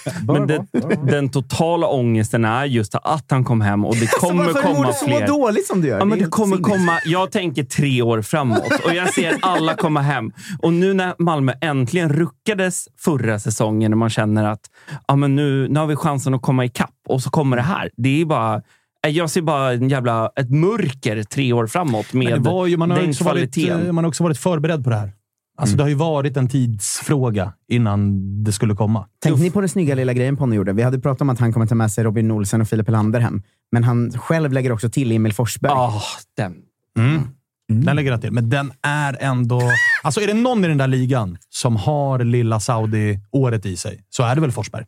Men det, den totala ångesten är just att han kom hem och det kommer Alltså, varför mår komma du så fler. dåligt som du gör? Ja, men Det kommer komma, jag tänker tre år framåt och jag ser alla komma hem. Och nu när Malmö äntligen ruckades förra säsongen när man känner att ja, men nu, nu har vi chansen att komma ikapp och så kommer det här. Det är bara... Jag ser bara en jävla, ett mörker tre år framåt med ju, man, har den också varit, kvaliteten. eh, man har också varit förberedd på det här. Alltså, Det har ju varit en tidsfråga innan det skulle komma. Tänkte ni på den snygga lilla grejen Ponne gjorde? Vi hade pratat om att han kommer ta med sig Robin Olsen och Filip Helander hem. Men han själv lägger också till Emil Forsberg. Ah, den. Mm. Den lägger jag till. Men den är ändå... Alltså är det någon i den där ligan som har lilla Saudi-året i sig, så är det väl Forsberg.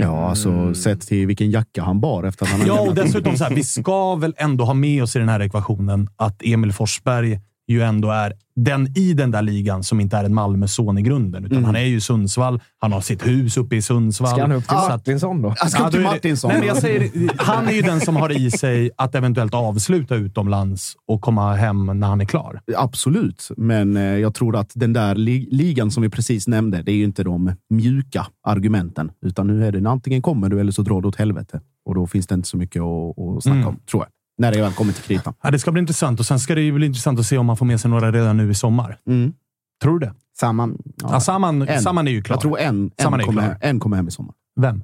Ja, alltså sett till vilken jacka han bar efter att han Ja, och dessutom så här, vi ska väl ändå ha med oss i den här ekvationen att Emil Forsberg ju ändå är den i den där ligan som inte är en Malmö-son i grunden. Utan Mm. han är ju Sundsvall. Han har sitt hus uppe i Sundsvall. Ska han upp till att- Martinsson då? Han ska upp till Martinsson. Nej, men jag säger, han är ju den som har i sig att eventuellt avsluta utomlands och komma hem när han är klar. Absolut, men eh, jag tror att den där li- ligan som vi precis nämnde, det är ju inte de mjuka argumenten. Utan nu är det antingen kommer du eller så drar du åt helvete. Och då finns det inte så mycket att, att snacka Mm. om, tror jag. När det väl kommer till kritan. Ja, det ska bli intressant och sen ska det ju bli intressant att se om man får med sig några redan nu i sommar. Mm. Tror du det? Samman. Ja, Saman, En. Saman är ju klar. Jag tror en, en, kommer, en kommer hem i sommar. Vem?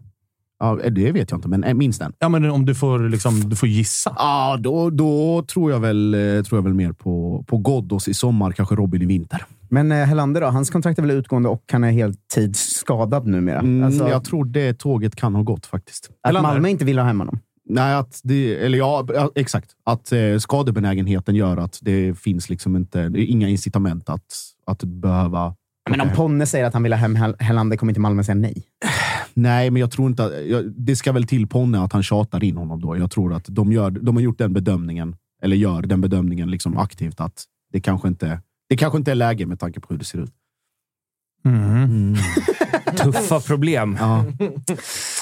Ja, det vet jag inte, men en- minst en. Ja, men om du får, liksom, du får gissa. Ja, då, då tror, jag väl, eh, tror jag väl mer på, på Ghoddos i sommar, kanske Robin i vinter. Men eh, Helander då? Hans kontrakt är väl utgående och han är heltidsskadad numera. Mm, Alltså, jag tror det tåget kan ha gått faktiskt. att Malmö inte vill ha hem honom. Nej, att det, eller ja, exakt. Att eh, skadebenägenheten gör att det finns liksom inte, inga incitament att, att behöva... Men om Ponne säger att han vill ha hem Hel- Helander, kommer inte Malmö säga nej? Nej, men jag tror inte att... Jag, det ska väl till Ponne att han tjatar in honom då. Jag tror att de, gör, de har gjort den bedömningen, eller gör den bedömningen liksom aktivt, att det kanske inte, det kanske inte är läge med tanke på hur det ser ut. Mm. Tuffa problem. Ja.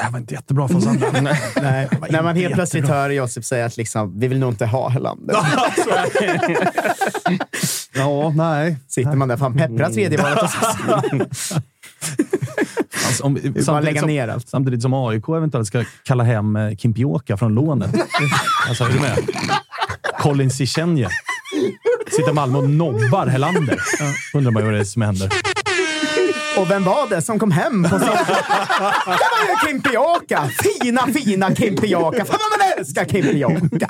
Det här var inte jättebra för oss andra. Nej. När man helt plötsligt jättebra. hör Josip säga att liksom, vi vill nog inte ha Helander. ja, nej. Sitter man där, fan peppra tredje valet och så. Alltså, om, samtidigt, lägga som, ner allt. samtidigt som AIK eventuellt ska kalla hem eh, Kimpioka från lånet. alltså, är du med? Colin Cichenje. Sitter Malmö och nobbar Helander. Undrar man ju vad det är som händer. Och vem var det som kom hem på sin... Det var ju Kimpioka! Fina, fina Kimpioka! Fan vad man älskar Kimpioka!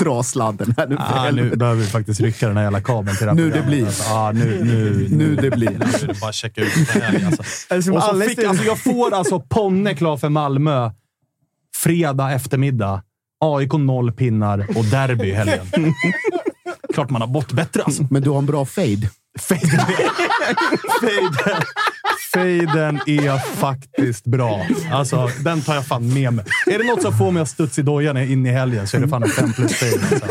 Dra sladden här nu. Ah, nu behöver vi faktiskt rycka den här jävla kabeln till det här Nu det programmet. blir. Alltså, ah, nu, nu, Nu det blir. Nu är det bara att checka ut det här. Alltså. Och så fick, alltså, jag får alltså Ponne klar för Malmö fredag eftermiddag. AIK noll pinnar och derby i helgen. Klart man har bort bättre alltså. Men du har en bra fade. Faden, faden, faden är faktiskt bra. Alltså, den tar jag fan med mig. Är det något som får mig att studsa i dojan in i helgen så är det fan en fem plus fade. Alltså.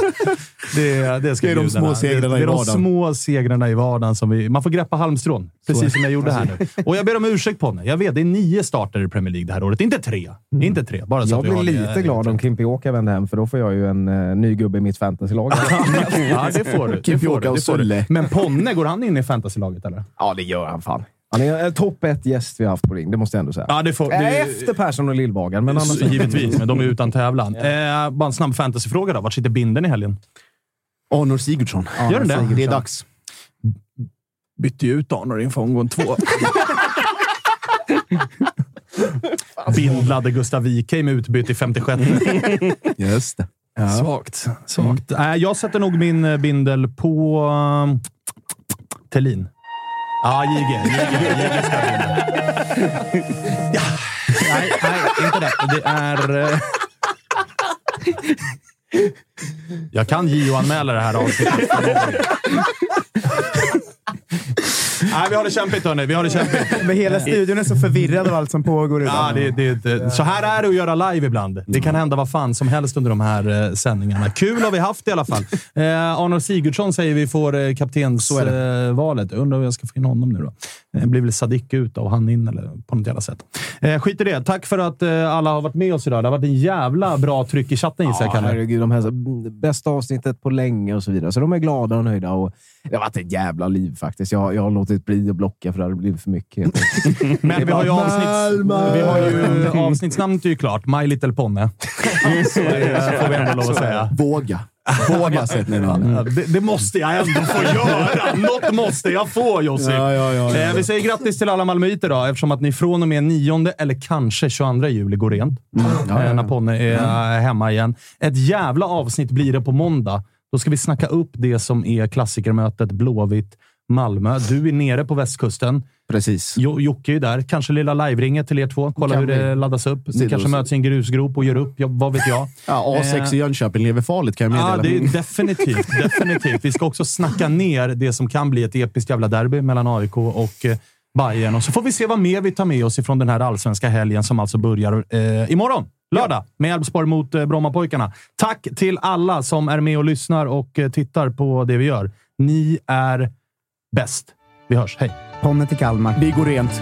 Det, det, ska Det är de små segrarna det, i det är de vardagen. små segrarna i vardagen. Som vi, man får greppa halmstrån, precis som jag gjorde här nu. Och jag ber om ursäkt på Jag vet, det är nio starter i Premier League det här året. Inte tre. Inte tre. Bara så Jag blir lite det. glad om Kimpioka vänder hem, för då får jag ju en uh, ny gubbe i mitt fantasylag. Ja, det får du. Får Kimpioka och. Sulle. Men Ponne, går han in i fantasylaget eller? ja, det gör han fan. Han är en topp ett gäst vi har haft på Ring, det måste jag ändå säga. Ja, det får, Äh, det, Efter Persson och Lillbagen, men annars... Givetvis, men de är utan tävlan. Eh, bara en snabb fantasyfråga då. Vart sitter binden i helgen? Arnor Sigurdsson. Gör den det? Det är dags. Bytte ju ut Arnor inför omgång två. Bindlade Gustav Wikheim utbytt i 56. Just det. Svagt. Svagt. Äh, jag sätter nog min eh, bindel på Thelin. Ja, JG. JG ska bindel. Ja. Nej, nej, inte det. Det är... eh, Jag kan JO-anmäla det här avsnittet. Nej, vi har det kämpigt hörni. Vi har det kämpigt. Men hela studion är så förvirrad av allt som pågår idag. Ja, det, det, det, så här är det att göra live ibland. Det kan hända vad fan som helst under de här eh, sändningarna. Kul har vi haft i alla fall. Eh, Arnold Sigurdsson säger vi får eh, kaptensvalet. Eh, Undrar hur jag ska få in honom nu då. Det blir väl Sadik ut och han in eller på något jävla sätt. Eh, skit i det. Tack för att eh, alla har varit med oss idag. Det har varit en jävla bra tryck i chatten gissar jag, Ja, Kalle. herregud. De här, bästa avsnittet på länge och så vidare. Så de är glada och nöjda. Och det har varit ett jävla liv faktiskt. Jag, jag har låtit bli att blocka för det hade blivit för mycket. Men vi har ju, avsnitts, vi har ju avsnittsnamnet är ju klart. My Little Ponne. Så det får vi ändå lov att säga. Våga. Våga ner namnet. Ja, det, det måste jag ändå få göra. Något måste jag få, Josip. Ja, ja, ja, ja. Eh, vi säger grattis till alla malmöiter då, eftersom att ni från och med 9 eller kanske 22 juli går rent. ja, Eh, ja. När Ponne är eh, hemma igen. Ett jävla avsnitt blir det på måndag. Då ska vi snacka upp det som är klassikermötet Blåvitt Malmö. Du är nere på västkusten. Precis. Jo, Jocke är där. Kanske lilla live-ringet till er två. Kolla Kan hur det vi. laddas upp. Ni kanske möts i en grusgrop och gör upp. Ja, vad vet jag. Ja, A6 i Jönköping lever farligt kan jag Ja, meddela. det är definitivt, definitivt. Vi ska också snacka ner det som kan bli ett episkt jävla derby mellan AIK och eh, Bayern. Och så får vi se vad mer vi tar med oss ifrån den här allsvenska helgen som alltså börjar eh, imorgon. Lördag med Elfsborg mot eh, Brommapojkarna. Tack till alla som är med och lyssnar och eh, tittar på det vi gör. Ni är bäst. Vi hörs. Hej! Ponne till Kalmar. Vi går rent.